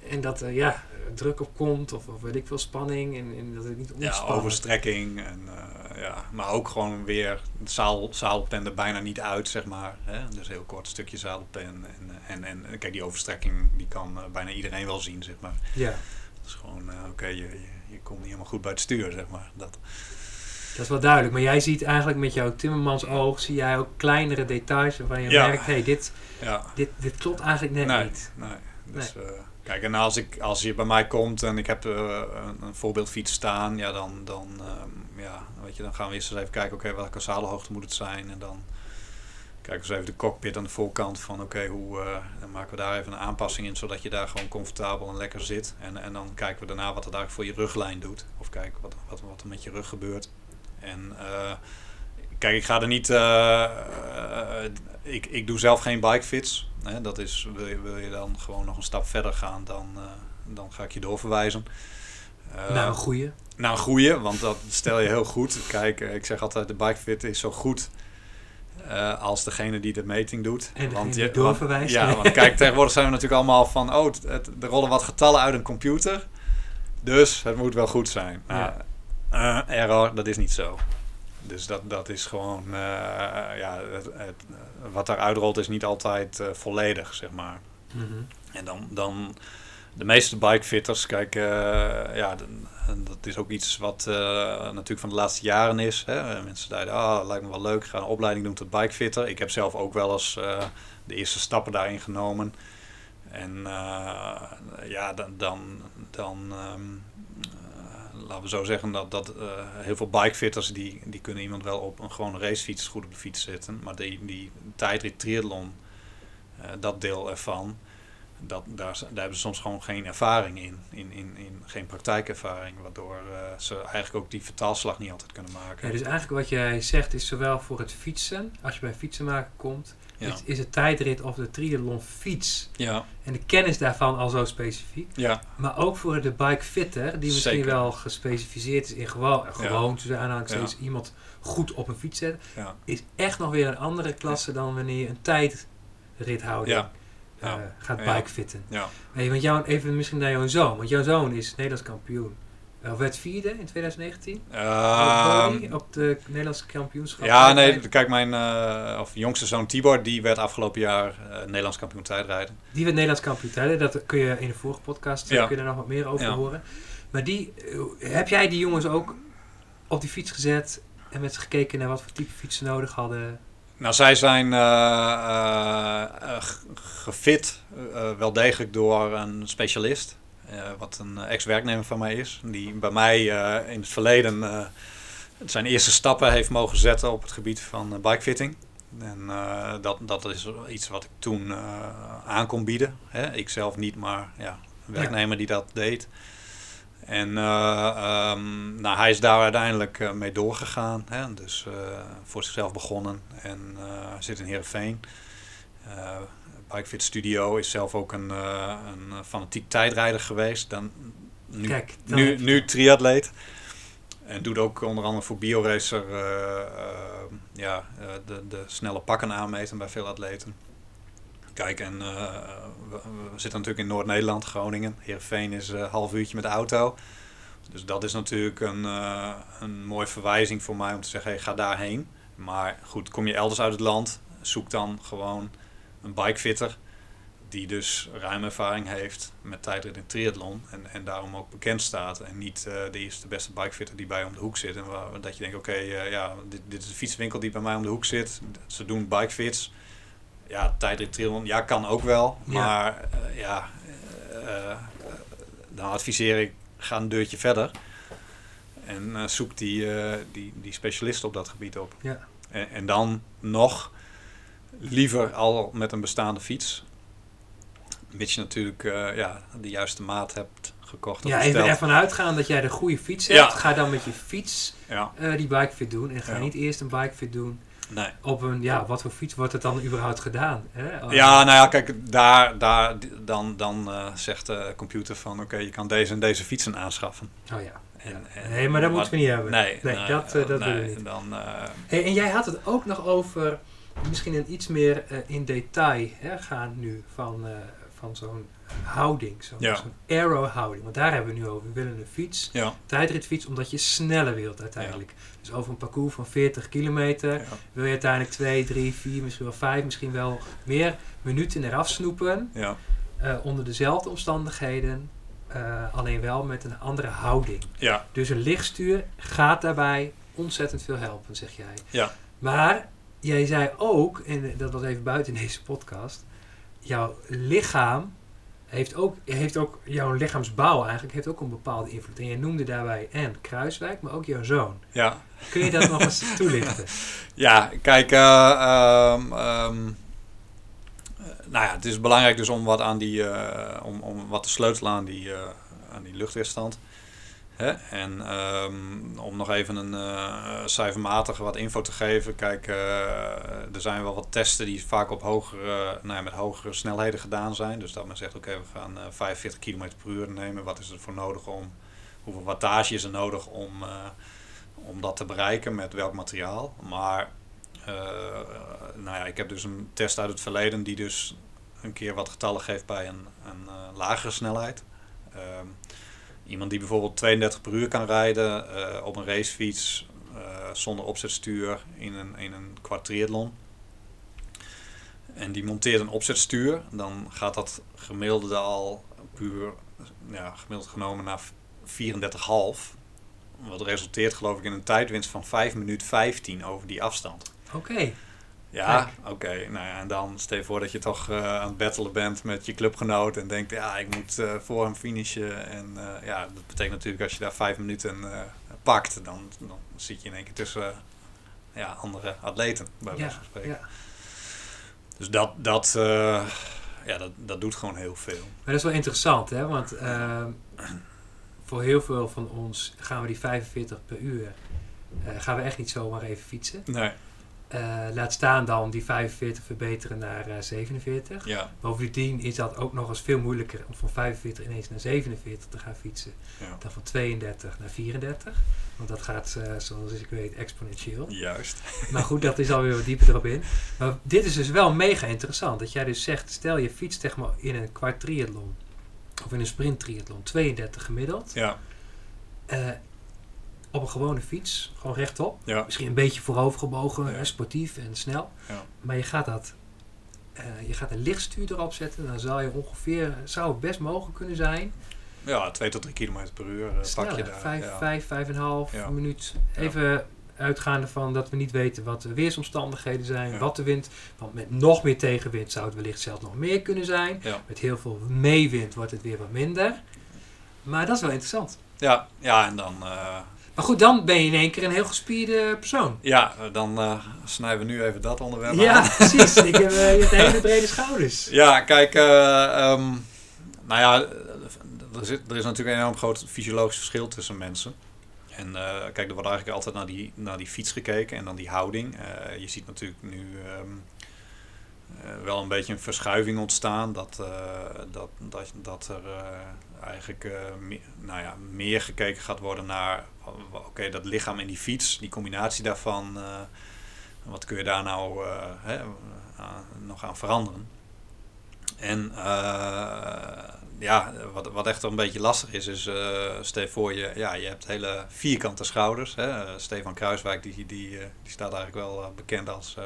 En dat ja, druk op komt of, of weet ik veel spanning. En, en dat het niet ja, ontspannen. overstrekking. En, eh, ja. Maar ook gewoon weer zaal, zadelpen er bijna niet uit, zeg maar. Hè? Dus heel kort stukje zadelpen. En, en, en kijk, die overstrekking die kan eh, bijna iedereen wel zien, zeg maar. Ja, Dat is gewoon, eh, oké, je, je, je komt niet helemaal goed bij het stuur, zeg maar. Dat, dat is wel duidelijk. Maar jij ziet eigenlijk met jouw timmermans oog... zie jij ook kleinere details waarvan je Ja. merkt... Hé, hey, dit, ja. dit, dit klopt eigenlijk net nee, niet. nee. Dus, eh, kijk, en als, ik, als je bij mij komt en ik heb eh, een, voorbeeldfiets staan, ja, dan, dan, ehm, ja, weet je, dan gaan we eerst eens even kijken, oké, welke zadelhoogte moet het zijn? En dan kijken we eens even de cockpit aan de voorkant van, oké, hoe, eh, dan maken we daar even een aanpassing in, zodat je daar gewoon comfortabel en lekker zit. En, en dan kijken we daarna wat het eigenlijk voor je ruglijn doet. Of kijken wat, wat, wat er met je rug gebeurt. En eh, kijk, ik ga er niet. eh, eh, ik, ik doe zelf geen bikefits. Hè, dat is, wil je, wil je dan gewoon nog een stap verder gaan, dan, eh, dan ga ik je doorverwijzen. Eh, nou, een goeie. naar een goeie, want dat stel je heel goed. Kijk, ik zeg altijd, de bikefit is zo goed als degene die de meting doet. En want je, doorverwijst. Ja, want kijk, tegenwoordig zijn we natuurlijk allemaal van, oh, het, het- er rollen wat getallen uit een computer. Dus het moet wel goed zijn. Nou, eh, error, dat is niet zo. Dus dat, dat is gewoon, eh, ja, het, het, wat daar uitrolt is niet altijd eh, volledig, zeg maar. Mhm. En dan, dan de meeste bikefitters, kijk, eh, ja, dat is ook iets wat natuurlijk van de laatste jaren is. Hè. Mensen zeiden, ah, lijkt me wel leuk, ik ga een opleiding doen tot bikefitter. Ik heb zelf ook wel eens de eerste stappen daarin genomen. En ja, dan, dan, dan ehm, eh, laten we zo zeggen dat, dat eh, heel veel bikefitters die, die kunnen iemand wel op een gewone racefiets goed op de fiets zetten. Maar die, die tijdrit triathlon, eh, dat deel ervan, dat, daar, daar hebben ze soms gewoon geen ervaring in, in, in, in geen praktijkervaring, waardoor eh, ze eigenlijk ook die vertaalslag niet altijd kunnen maken. Ja, dus eigenlijk wat jij zegt is zowel voor het fietsen, als je bij fietsen maken komt, ja. is, is het tijdrit of de triathlon fiets. Ja, en de kennis daarvan al zo specifiek. ja, Maar ook voor de bikefitter, die misschien Zeker. wel gespecificeerd is in gewoon, gewoon tussen aanhalingstekens, iemand goed op een fiets zetten, ja, is echt nog weer een andere klasse dan wanneer je een tijdrithouder ja, eh, ja. gaat bikefitten. ja. Hey, want jou, even misschien naar jouw zoon, want jouw zoon is Nederlands kampioen. Eh, Of werd vierde in 2019 Ehm, op, de Nederlandse kampioenschap. ja, nee, kijk, mijn eh, of jongste zoon Tibor, die werd afgelopen jaar eh, Nederlands kampioen tijdrijden. Die werd Nederlands kampioen tijden. Dat kun je in de vorige podcast eh, Ja. kun je daar nog wat meer over Ja. horen. Maar die, eh, heb jij die jongens ook op die fiets gezet en met ze gekeken naar wat voor type fiets ze nodig hadden? Nou, zij zijn eh, eh, eh, gefit, wel degelijk door een specialist. wat een ex-werknemer van mij is. Die bij mij in het verleden zijn eerste stappen heeft mogen zetten op het gebied van bikefitting. En dat, dat is iets wat ik toen aan kon bieden. Hè? Ik zelf niet, maar ja, een werknemer die dat deed. En eh, ehm, nou, hij is daar uiteindelijk eh, mee doorgegaan. Hè? Dus eh, voor zichzelf begonnen en zit in Heerenveen. Bikefit Studio is zelf ook een, een fanatiek tijdrijder geweest. Dan, nu, Kijk, dan nu, triatleet. En doet ook onder andere voor BioRacer ja, de, de snelle pakken aanmeten bij veel atleten. Kijk, en eh, we, zitten natuurlijk in Noord-Nederland, Groningen. Heerenveen is een half uurtje met de auto. Dus dat is natuurlijk een, eh, een mooie verwijzing voor mij om te zeggen, ga daarheen. Maar goed, kom je elders uit het land, zoek dan gewoon een bikefitter die dus ruim ervaring heeft met tijdrit en triathlon en, en daarom ook bekend staat. En niet eh, de eerste beste bikefitter die bij om de hoek zit. En waar, dat je denkt, oké, ja, dit, dit is een fietswinkel die bij mij om de hoek zit. Ze doen bikefits. Ja, tijdrit triathlon, ja, kan ook wel. Maar eh, ja, eh, eh, dan adviseer ik, ga een deurtje verder. En zoek die, die, die specialisten op dat gebied op. Ja. En, en dan nog liever al met een bestaande fiets. Mits je natuurlijk ja, de juiste maat hebt gekocht. Ja, even besteld. ervan uitgaan dat jij de goede fiets Ja. hebt. Ga dan met je fiets Ja, eh, die bikefit doen. En ga Ja. niet eerst een bikefit doen nee. op een, ja, wat voor fiets wordt het dan überhaupt gedaan? Hè? Oh, Ja, nou ja, kijk, daar, daar, dan, dan eh, zegt de computer van oké, je kan deze en deze fietsen aanschaffen. Oh ja. En, Ja. en- nee, maar dat moeten we niet hebben. Nee, Nee, nee, dat, eh, dat nee, we niet. Dan, eh, Hey, en jij had het ook nog over misschien een iets meer in detail hè, gaan nu van, van zo'n houding, zo'n Ja. aero houding. Want daar hebben we nu over. We willen een fiets, ja, tijdritfiets, omdat je sneller wilt uiteindelijk. Dus over een parcours van 40 kilometer ja, wil je uiteindelijk 2, 3, 4, misschien wel 5, misschien wel meer minuten eraf snoepen. ja, eh, onder dezelfde omstandigheden, eh, alleen wel met een andere houding. ja, Dus een lichtstuur gaat daarbij ontzettend veel helpen, zeg jij. Ja. Maar jij zei ook, en dat was even buiten deze podcast, jouw lichaam heeft ook, heeft ook jouw lichaamsbouw eigenlijk heeft ook een bepaalde invloed. En je noemde daarbij en Kruiswijk, maar ook jouw zoon. ja. Kun je dat nog eens toelichten? Ja, kijk, eh, ehm, ehm, eh, nou ja, het is belangrijk dus om wat aan die, eh, om, om wat te sleutelen aan die, eh, aan die luchtweerstand. Hè? En ehm, om nog even een eh cijfermatige wat info te geven. Kijk, eh, er zijn wel wat testen die vaak op hogere, nou ja, met hogere snelheden gedaan zijn. Dus dat men zegt, oké, we gaan eh 45 km per uur nemen. Wat is er voor nodig om, hoeveel wattage is er nodig om, eh, om dat te bereiken met welk materiaal. Maar eh, nou ja, ik heb dus een test uit het verleden die dus een keer wat getallen geeft bij een, een eh, lagere snelheid. Ehm, iemand die bijvoorbeeld 32 per uur kan rijden eh, op een racefiets eh, zonder opzetstuur in een, in een. En die monteert een opzetstuur, dan gaat dat gemiddelde al puur, ja, gemiddeld genomen naar 34,5. Wat resulteert geloof ik in een tijdwinst van 5 minuten 15 over die afstand. Oké. Ja, oké. Nou ja, en dan stel je voor dat je toch eh, aan het battelen bent met je clubgenoot en denkt, ja, ik moet eh, voor hem finishen. En eh, ja, dat betekent natuurlijk als je daar vijf minuten pakt, dan, dan zit je in één keer tussen ja, andere atleten, bij wijze van spreken. ja. Dus dat, dat, ja, dat, dat doet gewoon heel veel. Maar dat is wel interessant, hè? Want ehm, voor heel veel van ons gaan we die 45 per uur, gaan we echt niet zomaar even fietsen. Nee, laat staan dan die 45 verbeteren naar eh, 47. ja, Bovendien is dat ook nog eens veel moeilijker om van 45 ineens naar 47 te gaan fietsen. ja. Dan van 32 naar 34. Want dat gaat, eh, zoals ik weet, exponentieel. juist. Maar goed, dat is alweer wat dieper erop in. Maar dit is dus wel mega interessant. Dat jij dus zegt, stel je fietst zeg maar in een kwart triathlon. Of in een sprint triathlon. 32 gemiddeld. Ja, eh, op een gewone fiets. Gewoon rechtop. ja, Misschien een beetje voorovergebogen. Ja. sportief en snel. ja. Maar je gaat dat... eh, je gaat een lichtstuur erop zetten. Dan zal je ongeveer... Zou het best mogelijk kunnen zijn. Ja, 2 tot 3 kilometer per uur eh, pak je daar. Vijf, ja. vijf, vijf en een half Ja. minuut. Ja. Even uitgaande van dat we niet weten wat de weersomstandigheden zijn, Ja. wat de wind. Want met nog meer tegenwind zou het wellicht zelfs nog meer kunnen zijn. Ja. Met heel veel meewind wordt het weer wat minder. Maar dat is wel interessant. Ja, ja, en dan, eh, Maar goed, dan ben je in één keer een heel gespierde persoon. ja, dan eh, snijden we nu even dat onderwerp aan. Ja, precies. Ik heb hebt hele brede schouders. Ja, kijk, eh, ehm, nou ja, er, zit, er is natuurlijk een enorm groot fysiologisch verschil tussen mensen. En kijk, er wordt eigenlijk altijd naar die, naar die fiets gekeken en dan die houding. Je ziet natuurlijk nu ehm, eh, wel een beetje een verschuiving ontstaan. Dat, eh, dat, dat, dat er eh, eigenlijk eh, me- nou ja, meer gekeken gaat worden naar oké, dat lichaam en die fiets, die combinatie daarvan. eh, wat kun je daar nou eh, hè, nog aan veranderen? En eh, ja, wat, wat echt een beetje lastig is, is uh, stel voor je, ja, je hebt hele vierkante schouders. Hè? Stefan Kruiswijk die, die, die staat eigenlijk wel bekend als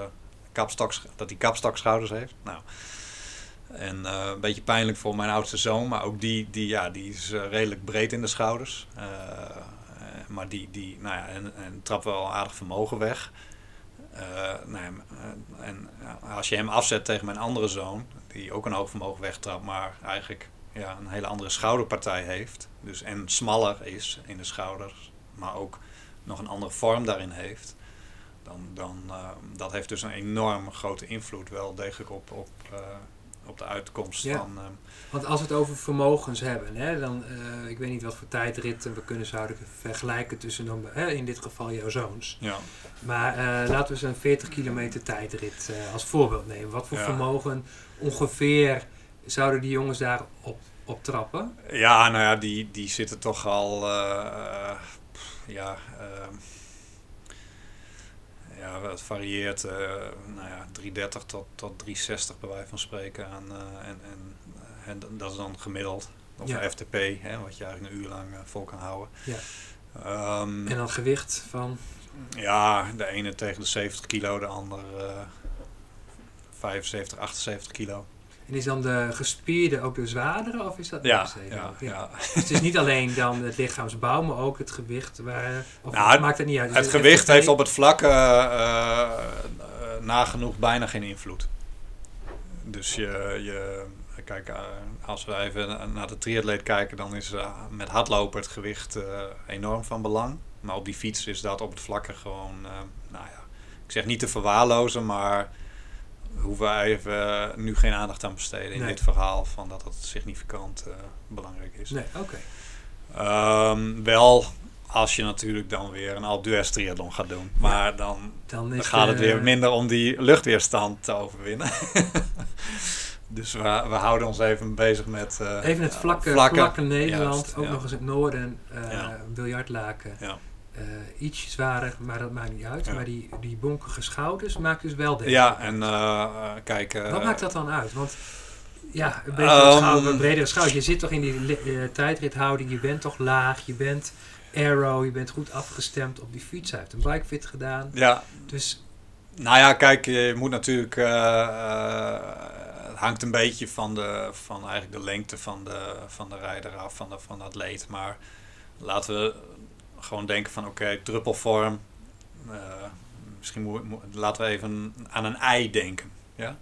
kapstoks, dat hij kapstokschouders heeft. Nou, en een beetje pijnlijk voor mijn oudste zoon, maar ook die, die, ja, die is redelijk breed in de schouders. maar die, die nou ja, en, en trapt wel aardig vermogen weg. nou en als je hem afzet tegen mijn andere zoon, die ook een hoog vermogen wegtrapt, maar eigenlijk ja, een hele andere schouderpartij heeft. Dus en smaller is in de schouders, maar ook nog een andere vorm daarin heeft. Dan, dan uh, dat heeft dus een enorm grote invloed wel degelijk op, op, uh, op de uitkomst ja. van. Uh, Want als we het over vermogens hebben, hè, dan ik weet niet wat voor tijdritten we kunnen zouden vergelijken tussen dan, in dit geval jouw zoons. Ja. Maar laten we eens een 40 kilometer tijdrit als voorbeeld nemen. Wat voor Ja. vermogen ongeveer zouden die jongens daar op, op trappen? Ja, nou ja, die, die zitten toch al. eh, ja, ja, het varieert. eh, nou ja, 330 tot, tot 360 bij wijze van spreken. Aan, eh, en, en, en dat is dan gemiddeld. Of Ja. FTP, hè, wat je eigenlijk een uur lang eh, vol kan houden. Ja. Ehm, En dan gewicht van. ja, de ene tegen de 70 kilo, de ander eh 75, 78 kilo. En is dan de gespierde ook de zwaardere of is dat Ja, ja, ja. Dus het is niet alleen dan het lichaamsbouw, maar ook het gewicht. Waar, of Nou, maakt het niet uit? Is Het gewicht heeft op het vlak eh, eh, eh, nagenoeg bijna geen invloed. Dus je, je kijk, als we even naar de triatleet kijken, dan is met hardlopen het gewicht enorm van belang. Maar op die fiets is dat op het vlakke gewoon, nou ja, ik zeg niet te verwaarlozen, maar we hoeven even nu geen aandacht aan besteden in Nee. dit verhaal van dat het significant eh, belangrijk is. Nee, oké. Ehm, wel als je natuurlijk dan weer een Alpe d'Huez triathlon gaat doen. Maar dan, Dan, dan is gaat het weer minder om die luchtweerstand te overwinnen. dus we, we houden ons even bezig met... eh, Even het vlakke, vlakke- vlakke Nederland, juist, ook ja. nog eens het noorden, eh Ja. biljartlaken. Eh, iets zwaarder, maar dat maakt niet uit. Ja. Maar die, die bonkige schouders maakt dus wel degelijk Ja, en kijk... eh, Wat maakt dat dan uit? Want ja, een beetje Ehm, schouder, een bredere schouder. Je zit toch in die tijdrithouding, je bent toch laag, je bent aero, je bent goed afgestemd op die fiets. Hij heeft een bikefit gedaan. Ja, Dus Nou ja, kijk, je moet natuurlijk. het hangt een beetje van, de, van eigenlijk de lengte van de, van de rijder af, van de, van de atleet. Maar laten we gewoon denken van oké, druppelvorm. eh, misschien moet, moet- laten we even aan een ei denken. Ja?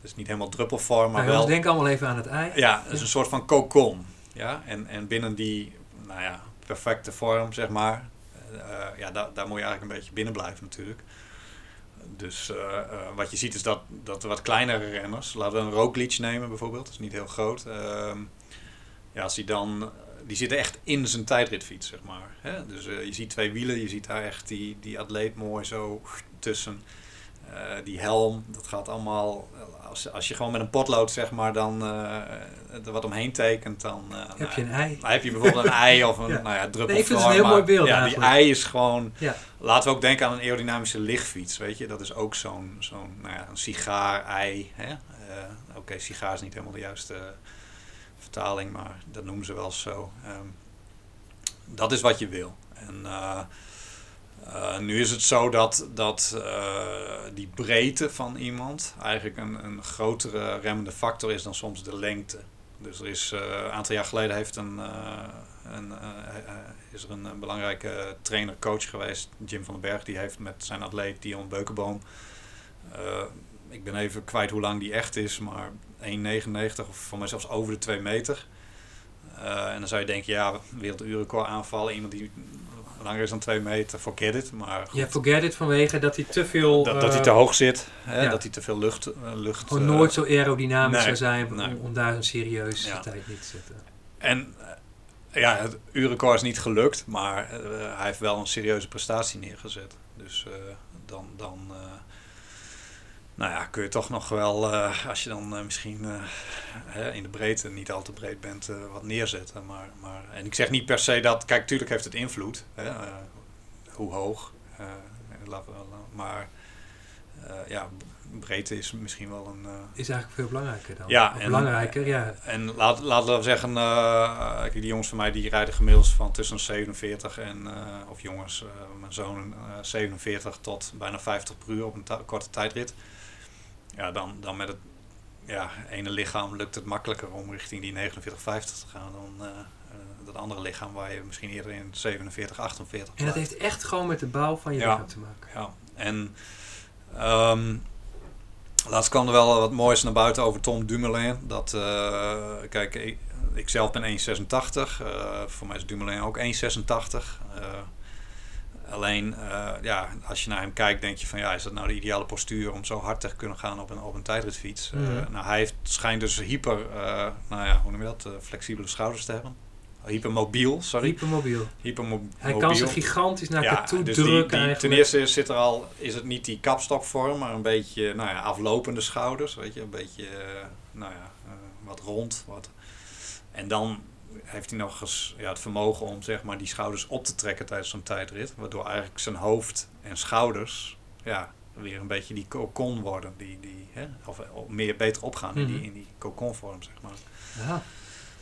Dus niet helemaal druppelvorm, maar wel. denk allemaal even aan het ei. Ja, het is een soort van kokon. Ja? En, en binnen die nou ja, perfecte vorm, zeg maar. eh, ja, daar, daar moet je eigenlijk een beetje binnen blijven natuurlijk. Dus eh, wat je ziet is dat, dat de wat kleinere renners, laten we een Roglic nemen bijvoorbeeld, dat is niet heel groot. ehm, ja, als die dan, die zitten echt in zijn tijdritfiets, zeg maar. Hè? Dus eh, je ziet twee wielen, je ziet daar echt die, die atleet mooi zo tussen. Eh, die helm, dat gaat allemaal, als, als je gewoon met een potlood zeg maar dan eh, er wat omheen tekent, dan, eh, nou Heb je een ei? dan heb je bijvoorbeeld een ei of een Ja. nou ja, druppelvorm. Nee, ik vind het een heel mooi beeld Ja, die ei is gewoon, Ja. laten we ook denken aan een aerodynamische lichtfiets, weet je. Dat is ook zo'n, zo'n nou ja, een sigaar-ei. Eh, Oké, sigaar is niet helemaal de juiste eh, vertaling, maar dat noemen ze wel zo. Ehm, dat is wat je wil. En eh, eh, nu is het zo dat, dat eh, die breedte van iemand eigenlijk een, een grotere remmende factor is dan soms de lengte. Dus er is een aantal jaar geleden heeft een, een, is er een, eh, belangrijke trainer-coach geweest, Jim van den Berg, die heeft met zijn atleet Dion Beukenboom, ik ben even kwijt hoe lang die echt is, maar 1,99 of voor mij zelfs over de 2 meter. Eh, en dan zou je denken, ja, werelduurrecord aanvallen, iemand die langer is dan 2 meter, forget it. Maar goed, Ja, forget it vanwege dat hij te veel... dat, dat hij eh, te hoog zit, hè, ja. dat hij te veel lucht... eh, lucht Gewoon eh, nooit zo aerodynamisch nee, zou zijn nee. om, om daar een serieuze Ja. tijd niet te zetten. En eh, ja, het uurrecord is niet gelukt, maar eh, hij heeft wel een serieuze prestatie neergezet. Dus eh, dan, dan eh, nou ja, kun je toch nog wel, eh, als je dan eh, misschien eh, hè, in de breedte niet al te breed bent, wat neerzetten. Maar, maar, en ik zeg niet per se dat, kijk, tuurlijk heeft het invloed, hè, hoe hoog. maar ja, breedte is misschien wel een... Is eigenlijk veel belangrijker dan. Ja, en- belangrijker, ja. En laat, laten we zeggen, die jongens van mij die rijden gemiddeld van tussen 47 en, of jongens, mijn zoon, eh, 47 tot bijna 50 per uur op een korte tijdrit. Ja, dan, dan met het ja, ene lichaam lukt het makkelijker om richting die 49, 50 te gaan dan eh, eh, dat andere lichaam waar je misschien eerder in 47, 48 En dat blijft. heeft echt gewoon met de bouw van je Ja. lichaam te maken. Ja, en ehm, laatst kwam er wel wat moois naar buiten over Tom Dumoulin. Dat, eh, kijk, ik, ik zelf ben 1,86. eh, voor mij is Dumoulin ook 1,86. Eh, alleen, eh, ja, als je naar hem kijkt, denk je van ja, is dat nou de ideale postuur om zo hard te kunnen gaan op een, op een tijdritfiets? Eh, Mhm. nou, hij heeft, schijnt dus hyper, eh, nou ja, hoe noem je dat, flexibele schouders te hebben. Hypermobiel, sorry. Hypermobiel. Hypermobiel. Hij kan zich gigantisch naar toe dus drukken die- ten eerste is, zit er al, is het niet die kapstokvorm, maar een beetje nou ja, aflopende schouders. Weet je, een beetje nou ja, wat rond. Wat. En dan heeft hij nog eens ja, het vermogen om zeg maar, die schouders op te trekken tijdens zo'n tijdrit. Waardoor eigenlijk zijn hoofd en schouders ja, weer een beetje die cocon worden. Die, die, hè, of, of meer beter opgaan in die, Mhm. in die coconvorm, zeg maar. Ja.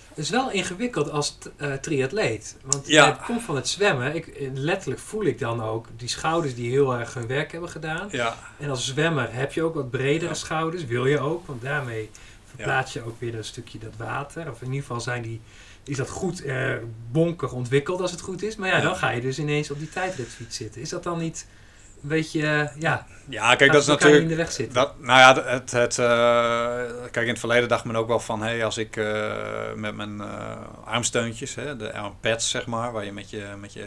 Het is wel ingewikkeld als eh, triatleet. Want Ja. het komt van het zwemmen. Ik, letterlijk voel ik dan ook die schouders die heel erg hun werk hebben gedaan. Ja, En als zwemmer heb je ook wat bredere Ja. schouders. Wil je ook, want daarmee verplaats je ook weer een stukje dat water. Of in ieder geval zijn die, is dat goed eh, bonkig ontwikkeld als het goed is. Maar ja, dan ga je dus ineens op die tijdritfiets zitten. Is dat dan niet een beetje, eh, ja, ja kijk, dat is natuurlijk... in de weg zitten? Dat, nou ja, het, het, eh, kijk, in het verleden dacht men ook wel van, hé, als ik eh, met mijn armsteuntjes, hè, de armpads zeg maar, waar je met je, met je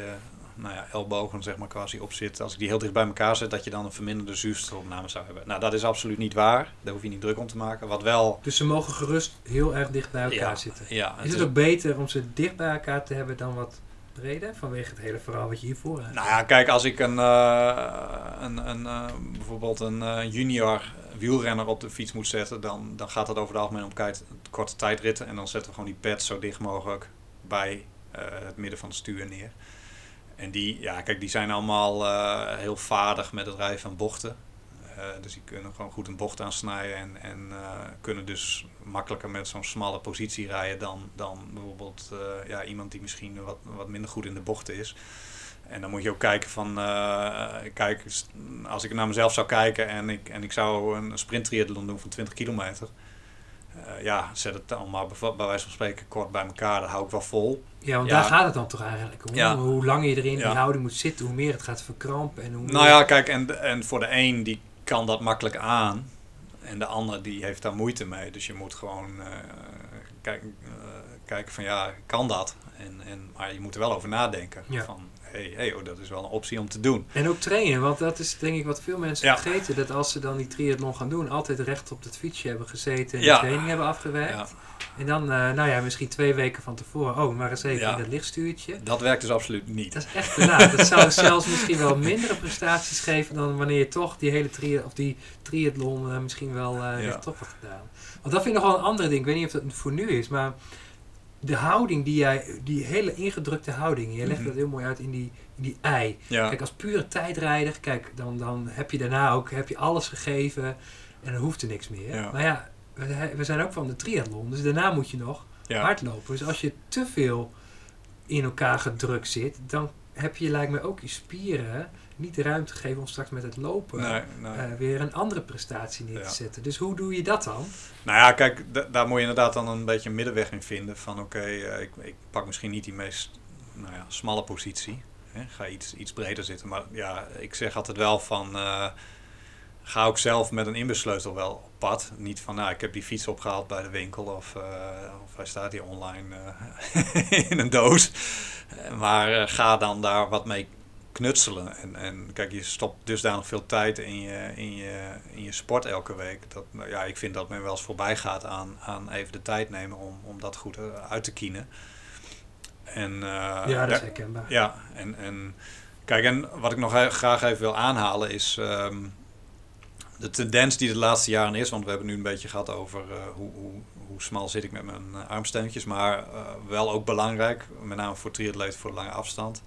nou ja, ellebogen zeg maar quasi op zit, als ik die heel dicht bij elkaar zet, dat je dan een verminderde zuurstofopname zou hebben. Nou, dat is absoluut niet waar. Daar hoef je niet druk om te maken. Wat wel... Dus ze mogen gerust heel erg dicht bij elkaar ja, zitten. Ja, Is het ook beter om ze dicht bij elkaar te hebben dan wat breder? Vanwege het hele verhaal wat je hiervoor hebt. Nou ja, kijk, als ik een, eh, een, een, eh, bijvoorbeeld een eh, junior wielrenner op de fiets moet zetten, dan, dan gaat het over het algemeen om korte tijdritten. En dan zetten we gewoon die pads zo dicht mogelijk bij het midden van het stuur neer. En die, ja, kijk, die zijn allemaal eh, heel vaardig met het rijden van bochten. Eh, dus die kunnen gewoon goed een bocht aansnijden en, en eh, kunnen dus makkelijker met zo'n smalle positie rijden dan, dan bijvoorbeeld ja, iemand die misschien wat, wat minder goed in de bochten is. En dan moet je ook kijken van, kijk, als ik naar mezelf zou kijken en ik, en ik zou een sprinttriathlon doen van 20 kilometer. Eh, ja, zet het dan maar bev- bij wijze van spreken kort bij elkaar, dat hou ik wel vol. Ja, want Ja. daar gaat het dan toch eigenlijk om. Ja. Hoe langer je erin in Ja. die houding moet zitten, hoe meer het gaat verkrampen. En hoe Nou ja, kijk, en, en voor de een die kan dat makkelijk aan. En de ander die heeft daar moeite mee. Dus je moet gewoon kijken, eh, kijken van ja, kan dat? En, en, maar je moet er wel over nadenken. Ja. Van hé, hey, oh, dat is wel een optie om te doen. En ook trainen, want dat is denk ik wat veel mensen Ja. vergeten. Dat als ze dan die triathlon gaan doen, altijd recht op het fietsje hebben gezeten en Ja. de training hebben afgewerkt. En dan, eh, nou ja, misschien twee weken van tevoren, oh, maar eens even in dat lichtstuurtje. dat werkt dus absoluut niet. Dat is echt te laat. Dat zou zelfs misschien wel mindere prestaties geven dan wanneer je toch die hele tri of die triathlon eh, misschien wel eh Ja. rechtop had gedaan. Want dat vind ik nog wel een andere ding. Ik weet niet of dat voor nu is, maar de houding die jij, die hele ingedrukte houding, je legt Mhm. dat heel mooi uit in die, in die ei. Ja, Kijk, als pure tijdrijder, kijk, dan, dan heb je daarna ook heb je alles gegeven en dan hoeft er niks meer. Ja. Maar ja, we, we zijn ook van de triathlon, dus daarna moet je nog ja. hardlopen. Dus als je te veel in elkaar gedrukt zit, dan heb je lijkt me ook je spieren niet de ruimte gegeven om straks met het lopen Nee, nee. eh, weer een andere prestatie neer te Ja. zetten. Dus hoe doe je dat dan? Nou ja, kijk, da- daar moet je inderdaad dan een beetje een middenweg in vinden. Van oké, eh, ik, ik pak misschien niet die meest nou ja, smalle positie. Hè. Ga iets, iets breder zitten. Maar ja, ik zeg altijd wel van... eh, ga ook zelf met een inbussleutel wel op pad. Niet van, nou, ik heb die fiets opgehaald bij de winkel. Of, of hij staat hier online in een doos. Maar ga dan daar wat mee knutselen. En, en kijk, je stopt dusdanig veel tijd in je, in je, in je sport elke week. Dat, nou ja, ik vind dat men wel eens voorbij gaat aan, aan even de tijd nemen om, om dat goed eh, uit te kienen. En, eh, ja, dat is herkenbaar. ja, en, en kijk, en wat ik nog graag even wil aanhalen is ehm, de tendens die de laatste jaren is. Want we hebben nu een beetje gehad over eh, hoe, hoe, hoe smal zit ik met mijn armsteuntjes. Maar wel ook belangrijk, met name voor triatleten voor de lange afstand.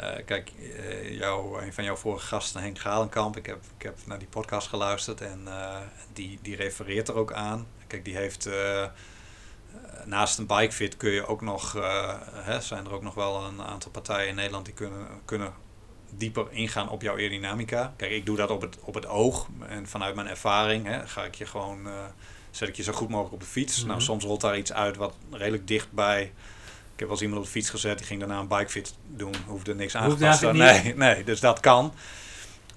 Eh, kijk, eh, jou, een van jouw vorige gasten, Henk Galenkamp, ik heb, ik heb naar die podcast geluisterd en eh, die, die refereert er ook aan. Kijk, die heeft naast een bikefit kun je ook nog, eh, hè, zijn er ook nog wel een aantal partijen in Nederland die kunnen, kunnen dieper ingaan op jouw aerodynamica. Kijk, ik doe dat op het, op het oog en vanuit mijn ervaring hè, ga ik je gewoon, zet ik je zo goed mogelijk op de fiets. Mhm. Nou, soms rolt daar iets uit wat redelijk dicht bij. Ik heb wel eens iemand op de fiets gezet, die ging daarna een bikefit doen, hoefde niks aangepast te Nee, nee, dus dat kan.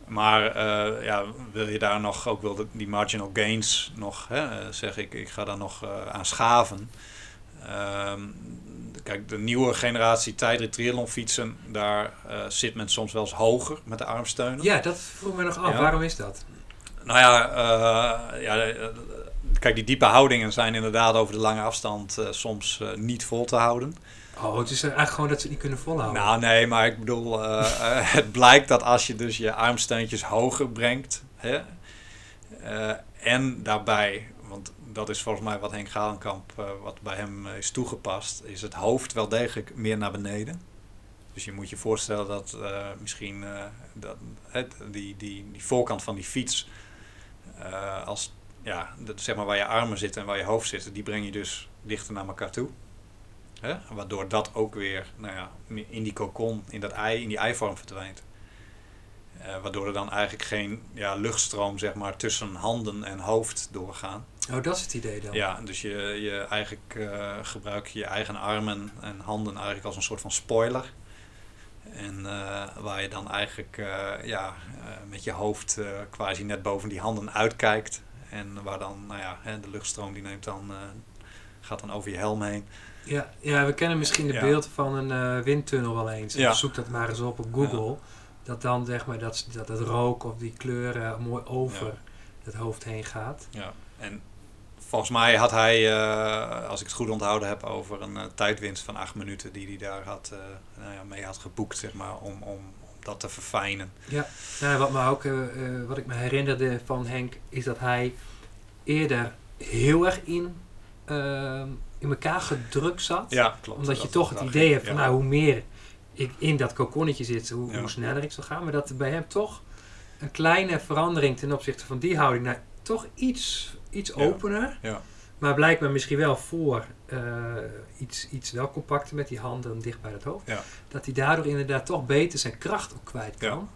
Maar eh, ja, wil je daar nog ook wil die marginal gains nog, hè, zeg ik, ik ga daar nog eh, aan schaven. Ehm, kijk, de nieuwe generatie tijdrit triathlon fietsen, daar eh, zit men soms wel eens hoger met de armsteunen. Ja, dat vroeg me nog af. Ja. Waarom is dat? Nou ja, ja kijk, die diepe houdingen zijn inderdaad over de lange afstand soms niet vol te houden. Oh, het is eigenlijk gewoon dat ze het niet kunnen volhouden. Nou nee, maar ik bedoel, eh, eh, het blijkt dat als je dus je armsteuntjes hoger brengt hè, eh, en daarbij, want dat is volgens mij wat Henk Galenkamp, wat bij hem is toegepast, is het hoofd wel degelijk meer naar beneden. Dus je moet je voorstellen dat misschien dat, die, die, die voorkant van die fiets, als, ja, dat, zeg maar waar je armen zitten en waar je hoofd zit, die breng je dus dichter naar elkaar toe. Hè? Waardoor dat ook weer nou ja, in die kokon, in dat ei, in die eivorm verdwijnt. Eh, waardoor er dan eigenlijk geen ja, luchtstroom zeg maar, tussen handen en hoofd doorgaan. Oh, dat is het idee dan. Ja, dus je, je eigenlijk eh, gebruik je je eigen armen en handen eigenlijk als een soort van spoiler. En eh, waar je dan eigenlijk ja, met je hoofd quasi net boven die handen uitkijkt. En waar dan, nou ja, hè, de luchtstroom die neemt dan, gaat dan over je helm heen. Ja, ja, we kennen misschien de Ja. beelden van een eh, windtunnel wel eens. Ja. Zoek dat maar eens op op Google. Dat dan zeg maar dat, dat het rook of die kleuren mooi over Ja. het hoofd heen gaat. Ja, en volgens mij had hij, eh, als ik het goed onthouden heb, over een eh, tijdwinst van acht minuten die hij daar had, nou ja, mee had geboekt, zeg maar, om, om, om dat te verfijnen. Nou, wat, me ook, wat ik me herinnerde van Henk is dat hij eerder heel erg in, ehm, in elkaar gedrukt zat. Ja, klopt. Omdat je toch het idee ging- hebt van nou, hoe meer ik in dat kokonnetje zit, hoe, sneller ik zal gaan. Maar dat bij hem toch een kleine verandering ten opzichte van die houding, nou, toch iets, iets opener. Ja. Maar blijkbaar misschien wel voor eh, iets, iets wel compacter met die handen dicht bij het hoofd. Dat hij daardoor inderdaad toch beter zijn kracht ook kwijt kan.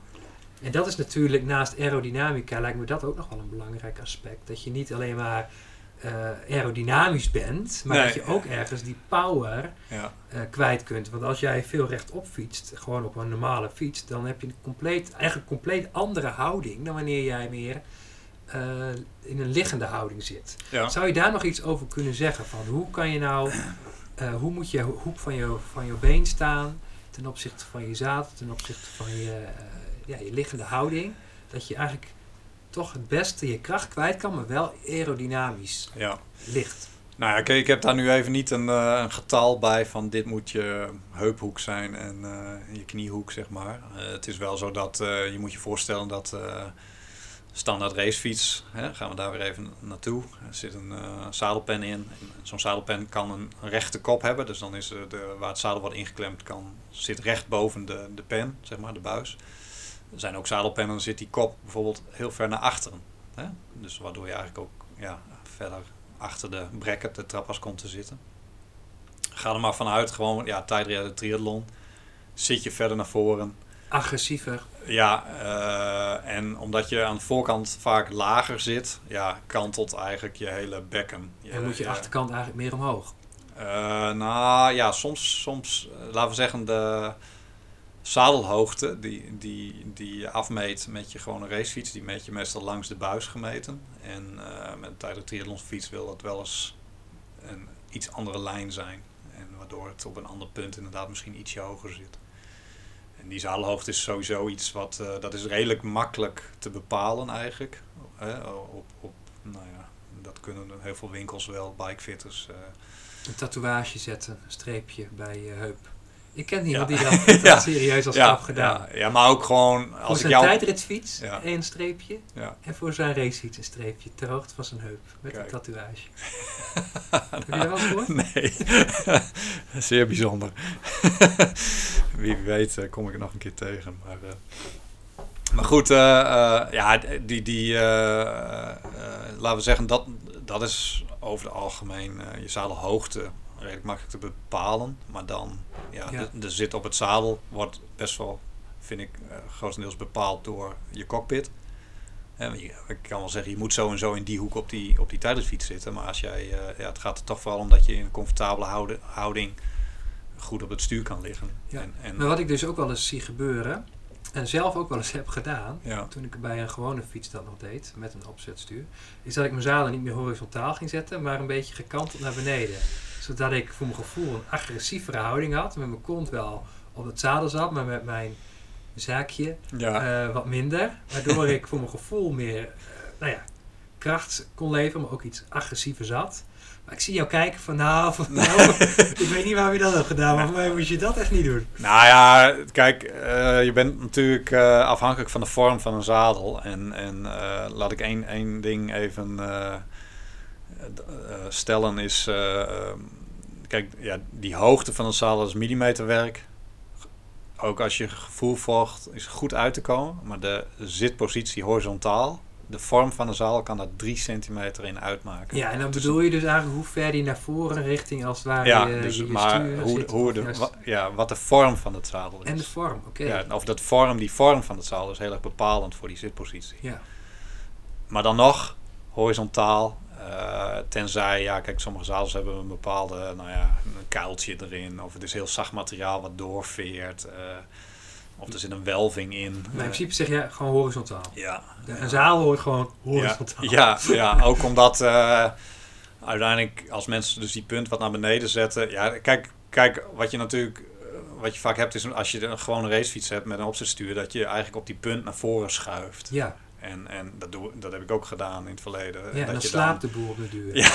En dat is natuurlijk naast aerodynamica lijkt me dat ook nog wel een belangrijk aspect. Dat je niet alleen maar eh, aerodynamisch bent, maar Nee. dat je ook ergens die power Ja, eh, kwijt kunt. Want als jij veel rechtop fietst, gewoon op een normale fiets, dan heb je een compleet, eigenlijk een compleet andere houding dan wanneer jij meer eh, in een liggende houding zit. ja. Zou je daar nog iets over kunnen zeggen? Van hoe kan je nou, hoe moet je hoek van je, van je been staan ten opzichte van je zadel, ten opzichte van je, ja, je liggende houding? Dat je eigenlijk toch het beste je kracht kwijt kan, maar wel aerodynamisch ja. ligt. Nou ja, kijk, ik heb daar nu even niet een, eh, een getal bij van dit moet je heuphoek zijn en eh, je kniehoek, zeg maar. Eh, het is wel zo dat je moet je voorstellen dat standaard racefiets, hè, gaan we daar weer even naartoe. Er zit een zadelpen in. Zo'n zadelpen kan een rechte kop hebben, dus dan is de, waar het zadel wordt ingeklemd, kan, zit recht boven de, de pen, zeg maar, de buis. Er zijn ook zadelpennen, dan zit die kop bijvoorbeeld heel ver naar achteren. Hè? Dus waardoor je eigenlijk ook ja, verder achter de bracket, de trappas komt te zitten. Ga er maar vanuit, gewoon ja, tijdrijden, triathlon. Zit je verder naar voren. Agressiever. Ja, eh, en omdat je aan de voorkant vaak lager zit, ja, kantelt eigenlijk je hele bekken. Je, En moet je achterkant eigenlijk meer omhoog. eh, nou ja, soms, soms eh, laten we zeggen, de zadelhoogte die, die, die je afmeet met je gewone racefiets, die meet je meestal langs de buis gemeten. En eh, met tijdens triathlonfiets wil dat wel eens een iets andere lijn zijn. En waardoor het op een ander punt inderdaad misschien ietsje hoger zit. En die zadelhoogte is sowieso iets wat, eh, dat is redelijk makkelijk te bepalen eigenlijk. Hè, op, op, nou ja, dat kunnen heel veel winkels wel, bikefitters. eh, Een tatoeage zetten, een streepje bij je heup. Ik ken iemand Ja. die dat, serieus als straf gedaan. Ja, ja, maar ook gewoon Voor als ik zijn jou... tijdritfiets één streepje. Ja. En voor zijn racefiets een streepje ter hoogte van zijn heup. Met Kijk. een tatoeage. Heb je dat wel gehoord? Nee, zeer bijzonder. wie weet eh, kom ik er nog een keer tegen. Maar, eh, maar goed, eh, ja, die, die laten we zeggen, dat, dat is over het algemeen je zadelhoogte redelijk makkelijk te bepalen. Maar dan, ja, Ja. De, de zit op het zadel wordt best wel, vind ik, eh, grotendeels bepaald door je cockpit. En je, ik kan wel zeggen, je moet zo en zo in die hoek op die, op die tijdritfiets zitten. Maar als jij, eh, ja, het gaat er toch vooral om dat je in een comfortabele houde- houding goed op het stuur kan liggen. Ja. En, en, Maar wat ik dus ook wel eens zie gebeuren, en zelf ook wel eens heb gedaan, ja, toen ik bij een gewone fiets dat nog deed, met een opzetstuur, is dat ik mijn zadel niet meer horizontaal ging zetten, maar een beetje gekanteld naar beneden. Zodat ik voor mijn gevoel een agressievere houding had, met mijn kont wel op het zadel zat, maar met mijn zaakje ja, eh, wat minder. Waardoor ik voor mijn gevoel meer, eh, nou ja, kracht kon leveren, maar ook iets agressiever zat. Maar ik zie jou kijken van, nou, van, nou, ik weet niet waarom je dat hebt gedaan, maar voor mij moet je dat echt niet doen. Nou ja, kijk, eh, je bent natuurlijk afhankelijk van de vorm van een zadel. En, en laat ik één, één ding even stellen is... eh, ehm, kijk, ja, die hoogte van een zadel is millimeterwerk. Ook als je gevoel volgt, is goed uit te komen. Maar de zitpositie horizontaal, de vorm van de zadel kan daar drie centimeter in uitmaken. Ja, en dan Dus- bedoel je dus eigenlijk hoe ver die naar voren richting als het ware Ja, je, dus, je, je maar stuur hoe, zit, hoe de, wa- ja, wat de vorm van het zadel is. en de vorm, oké. Ja, of dat vorm, die vorm van het zadel is heel erg bepalend voor die zitpositie. Ja. Maar dan nog horizontaal, eh, tenzij, ja, kijk, sommige zadels hebben een bepaalde, nou ja, een kuiltje erin, of het is heel zacht materiaal wat doorveert, eh, of er zit een welving in. Maar in principe zeg je gewoon horizontaal. ja. De- ja. Een zaal hoort gewoon horizontaal. ja, ja, ook omdat eh, uiteindelijk als mensen dus die punt wat naar beneden zetten. Ja, kijk, kijk wat je natuurlijk, wat je vaak hebt is als je een gewone racefiets hebt met een opzetstuur, dat je eigenlijk op die punt naar voren schuift. Ja, En, en dat, doe, dat heb ik ook gedaan in het verleden. ja dat dan je slaapt de boer duur. Ja.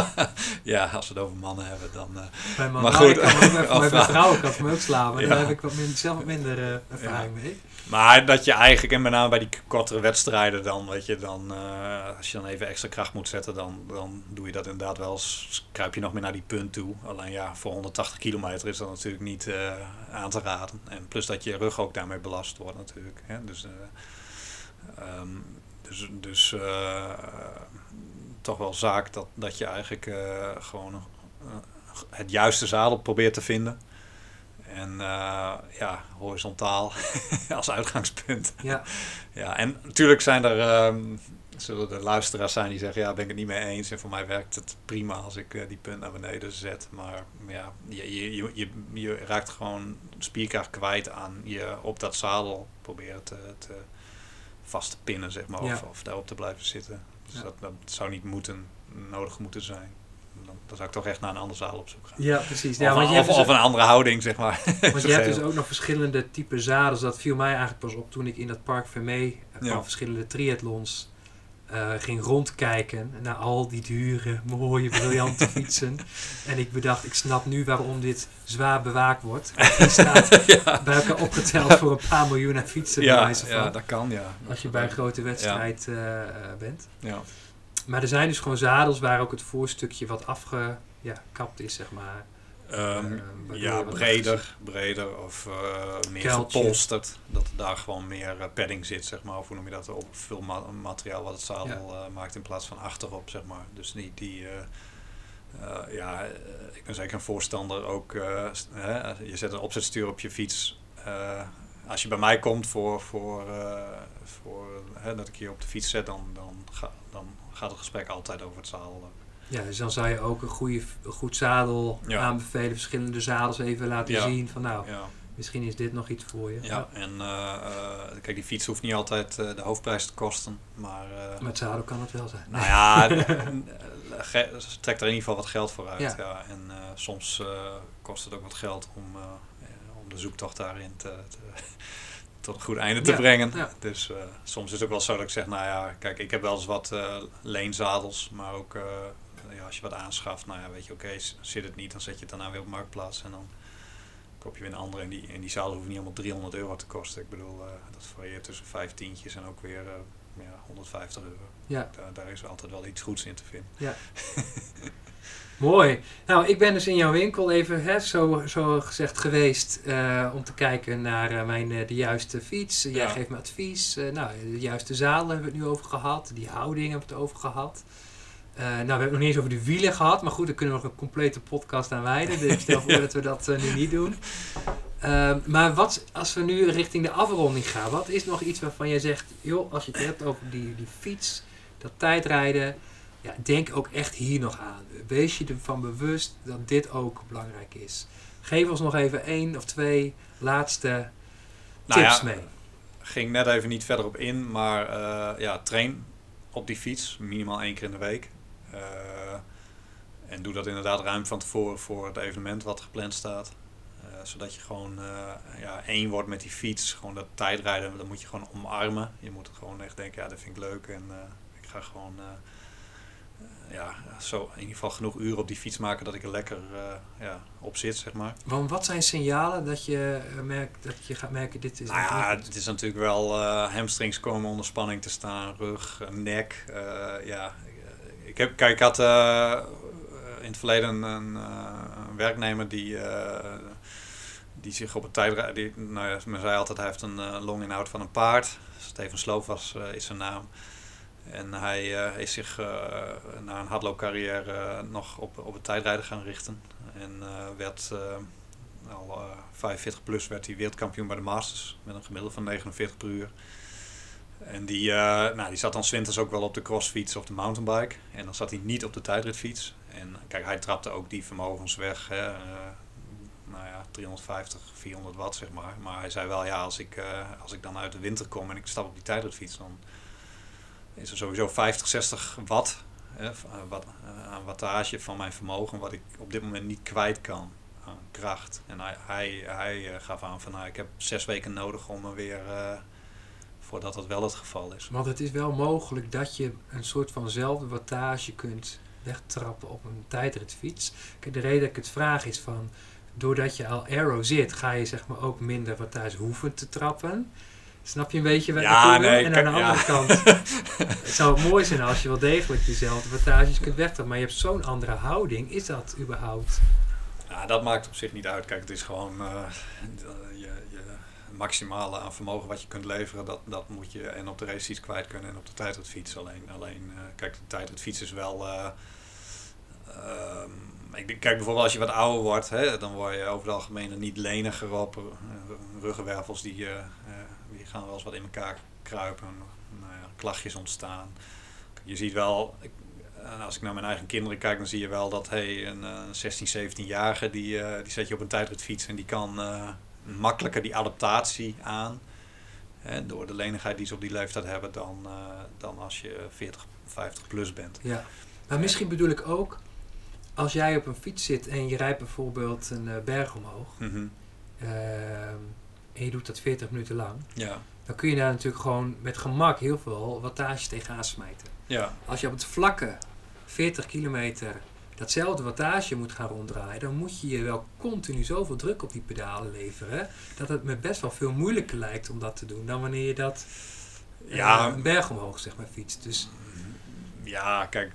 ja, als we het over mannen hebben, dan. eh, Bij mijn, Maar goed, kan ook, bij of- mijn vrouw kan het me ook maar Ja. daar heb ik wat minder, zelf wat minder eh, ervaring mee. maar dat je eigenlijk, en met name bij die kortere wedstrijden, dan weet je, dan, eh, als je dan even extra kracht moet zetten, dan, dan doe je dat inderdaad wel. eens- Kruip je nog meer naar die punt toe. Alleen ja, voor 180 kilometer is dat natuurlijk niet eh, aan te raden. En plus dat je rug ook daarmee belast wordt, natuurlijk. Hè? Dus, eh, ehm, dus, dus eh, toch wel zaak dat, dat je eigenlijk eh, gewoon eh, het juiste zadel probeert te vinden. En ja, horizontaal als uitgangspunt. Ja, Ja, en natuurlijk zijn er, ehm, zullen er luisteraars zijn die zeggen, ja, ben ik het niet mee eens. En voor mij werkt het prima als ik die punt naar beneden zet. Maar ja, je, je, je, je, je raakt gewoon spierkracht kwijt aan je op dat zadel proberen te, te vast te pinnen, zeg maar. Of, Ja. of daarop te blijven zitten. Dus Ja. dat, dat zou niet moeten, nodig moeten zijn. Dan, dan zou ik toch echt naar een ander zadel op zoek gaan. ja precies. Of, Ja, want een- je hebt of, dus, of een andere houding, zeg maar. want je hebt dus ook nog verschillende type zadels. Dat viel mij eigenlijk pas op toen ik in dat Park Vermee van Ja. verschillende triathlons eh, ging rondkijken naar al die dure, mooie, briljante fietsen. En ik bedacht, ik snap nu waarom dit zwaar bewaakt wordt. Die staat ja, bij elkaar opgeteld voor een paar miljoen aan fietsen. ja, van, ja, dat kan, ja. als je bij een grote wedstrijd eh, eh, bent. Ja. Maar er zijn dus gewoon zadels waar ook het voorstukje wat afgekapt is, zeg maar. Ehm, Eh, ja, breder, breder of eh, meer gepolsterd. Dat er daar gewoon meer eh, padding zit, zeg maar. Of hoe noem je dat? Op veel ma- materiaal wat het zadel eh, maakt in plaats van achterop, zeg maar. Dus die, die ja, ik ben zeker een voorstander ook. hè, je zet een opzetstuur op je fiets. als je bij mij komt voor, voor, voor hè, dat ik je op de fiets zet, dan, dan, ga, dan gaat het gesprek altijd over het zadel. Ja, dus dan zou je ook een, goede, een goed zadel Ja. aanbevelen. Verschillende zadels even laten Ja. zien van nou, Ja. misschien is dit nog iets voor je. Ja, en eh, eh, kijk, die fiets hoeft niet altijd eh, de hoofdprijs te kosten. Maar, Met zadel kan het wel zijn. nou ja, ze trekt er in ieder geval wat geld voor uit. Ja. En soms kost het ook wat geld om, om de zoektocht daarin te, te- tot een goed einde te Ja, brengen. ja. Dus soms is het ook wel zo dat ik zeg, nou ja, kijk, ik heb wel eens wat eh, leenzadels. Maar ook als je wat aanschaft, nou ja, weet je, oké, zit het niet, dan zet je het daarna weer op marktplaats. En dan koop je weer een andere. En die, en die zadel hoeft niet allemaal 300 euro te kosten. Ik bedoel, eh, dat varieert tussen vijf tientjes en ook weer eh, ja, 150 euro. Ja. Daar, daar is altijd wel iets goeds in te vinden. Mooi. Nou, ik ben dus in jouw winkel even hè, zo, zo gezegd geweest eh, om te kijken naar mijn, de juiste fiets. Jij Ja. geeft me advies. Nou, de juiste zaal hebben we het nu over gehad. Die houding hebben we het over gehad. Eh, nou, we hebben het nog niet eens over de wielen gehad. Maar goed, daar kunnen we nog een complete podcast aan wijden. Dus ik stel voor dat we dat eh, nu niet doen. Ehm, maar wat, als we nu richting de afronding gaan, wat is nog iets waarvan jij zegt, joh, als je het hebt over die, die fiets, dat tijdrijden, ja, denk ook echt hier nog aan. Wees je ervan bewust dat dit ook belangrijk is. Geef ons nog even één of twee laatste Nou tips ja, mee. ging net even niet verder op in, maar eh, ja, train op die fiets, minimaal één keer in de week. Eh, en doe dat inderdaad ruim van tevoren voor het evenement wat gepland staat. Eh, zodat je gewoon eh, ja, één wordt met die fiets. Gewoon dat tijdrijden, dat moet je gewoon omarmen. Je moet gewoon echt denken, ja, dat vind ik leuk. En ik ga gewoon ja, zo in ieder geval genoeg uren op die fiets maken dat ik er lekker ja, op zit, zeg maar. Want wat zijn signalen dat je, merkt, dat je gaat merken, dit is... Nou ja, het is natuurlijk wel uh, hamstrings komen onder spanning te staan, rug, nek. Uh, ja, ik, heb, kijk, ik had uh, in het verleden een, een werknemer die, die zich op het tijdrijden, nou ja, men zei altijd hij heeft een longinhoud van een paard. Steven Sloof was, is zijn naam. En hij uh, is zich uh, na een hardloopcarrière nog op, op het tijdrijden gaan richten. En werd al uh, 45 plus werd hij wereldkampioen bij de Masters met een gemiddelde van 49 per uur. En die, uh, nou, die zat dan winters ook wel op de crossfiets of de mountainbike. En dan zat hij niet op de tijdritfiets. En kijk, hij trapte ook die vermogens weg. Hè, uh, nou ja, 350, 400 watt zeg maar. Maar hij zei wel, ja, als ik, uh, als ik dan uit de winter kom en ik stap op die tijdritfiets, dan is er sowieso 50, 60 watt hè, wat, aan wattage van mijn vermogen, wat ik op dit moment niet kwijt kan aan kracht. En hij, hij, hij gaf aan van nou, ik heb zes weken nodig om er weer voordat dat wel het geval is. Want het is wel mogelijk dat je een soort vanzelfde wattage kunt wegtrappen op een tijdritfiets. Kijk, de reden dat ik het vraag is van doordat je al aero zit, ga je zeg maar ook minder wattage hoeven te trappen. Snap je een beetje wat ja, ik bedoel? nee, En aan de ja. andere kant, het zou het mooi zijn als je wel degelijk dezelfde wattages kunt wegtrappen. Maar je hebt zo'n andere houding. Is dat überhaupt? Ja, dat maakt op zich niet uit. Kijk, het is gewoon uh, je maximale aan vermogen wat je kunt leveren. Dat, dat moet je en op de racefiets kwijt kunnen en op de tijdritfiets. Alleen, alleen uh, kijk, de tijdritfiets is wel... Uh, ik denk, kijk bijvoorbeeld als je wat ouder wordt, hè, dan word je over het algemeen niet leniger op. Uh, ruggenwervels die, die gaan wel eens wat in elkaar kruipen. Nou klachtjes ontstaan. Je ziet wel, ik, als ik naar mijn eigen kinderen kijk, dan zie je wel dat hey, een, een 16, 17-jarige die, die zet je op een tijdritfiets en die kan makkelijker die adaptatie aan. Hè, door de lenigheid die ze op die leeftijd hebben dan, uh, dan als je 40, 50 plus bent. Ja, maar misschien bedoel ik ook, als jij op een fiets zit en je rijdt bijvoorbeeld een uh, berg omhoog mm -hmm. en je doet dat 40 minuten lang, ja. dan kun je daar natuurlijk gewoon met gemak heel veel wattage tegenaan smijten. Ja. Als je op het vlakke 40 kilometer datzelfde wattage moet gaan ronddraaien, dan moet je je wel continu zoveel druk op die pedalen leveren, dat het me best wel veel moeilijker lijkt om dat te doen dan wanneer je dat ja. uh, een berg omhoog zeg maar fietst. Dus ja, kijk,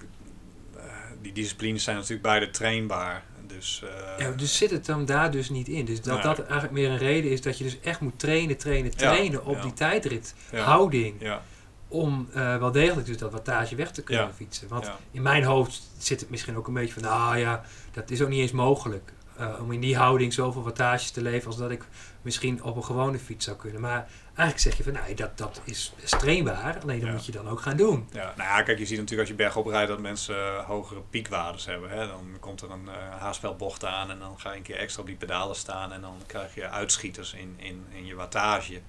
uh, die disciplines zijn natuurlijk beide trainbaar. Dus, uh, ja, dus zit het dan daar dus niet in. Dus dat nee. dat eigenlijk meer een reden is dat je dus echt moet trainen, trainen, trainen ja, op ja. die tijdrit, ja. Om uh, wel degelijk dus dat wattage weg te kunnen Ja. fietsen. Want Ja. in mijn hoofd zit het misschien ook een beetje van, nou ja, dat is ook niet eens mogelijk. Uh, om in die houding zoveel wattages te leveren als dat ik misschien op een gewone fiets zou kunnen. Maar eigenlijk zeg je van, nou, dat, dat is, trainbaar, alleen dat Ja. moet je dan ook gaan doen. Ja, nou ja, kijk, je ziet natuurlijk als je bergop rijdt dat mensen uh, hogere piekwaardes hebben. Hè? Dan komt er een uh, haarspelbocht aan en dan ga je een keer extra op die pedalen staan en dan krijg je uitschieters in, in, in je wattage.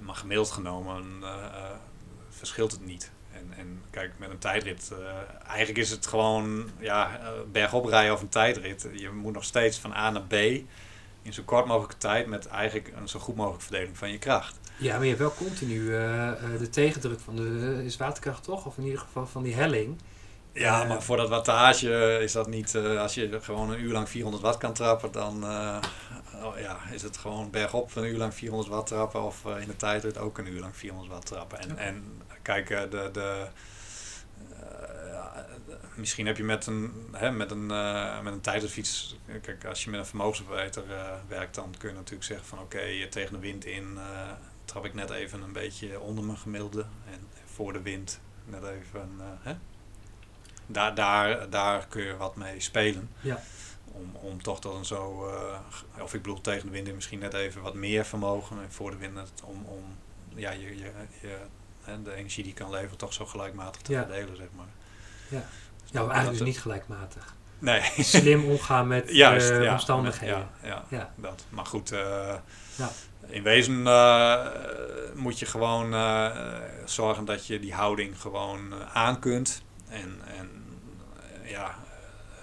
Maar gemiddeld genomen verschilt het niet. En, en kijk, met een tijdrit, uh, eigenlijk is het gewoon ja, uh, bergop rijden of een tijdrit. Je moet nog steeds van A naar B in zo kort mogelijke tijd met eigenlijk een zo goed mogelijke verdeling van je kracht. Ja, maar je hebt wel continu uh, de tegendruk van de is waterkracht toch? Of in ieder geval van die helling. Ja, maar voor dat wattage is dat niet... Uh, als je gewoon een uur lang 400 watt kan trappen, dan... oh ja, is het gewoon bergop een uur lang 400 watt trappen of in de tijdrit ook een uur lang 400 watt trappen. En, en kijk, de, de, misschien heb je met een, hè, met een, met een tijdritfiets, kijk, als je met een vermogensverbeter werkt, dan kun je natuurlijk zeggen van oké, okay, tegen de wind in trap ik net even een beetje onder mijn gemiddelde. En voor de wind net even. hè? Daar, daar, daar kun je wat mee spelen. Ja. Om, om toch dan zo, uh, of ik bedoel tegen de wind in misschien net even wat meer vermogen. En voor de wind om, om ja, je, je, je, de energie die kan leveren toch zo gelijkmatig te verdelen, zeg maar. Ja, ja maar eigenlijk dus niet gelijkmatig. Nee. Slim omgaan met Juist, uh, ja, omstandigheden. Met, ja, ja, ja, dat. Maar goed, uh, ja. in wezen uh, moet je gewoon zorgen dat je die houding gewoon aan kunt. En, en ja,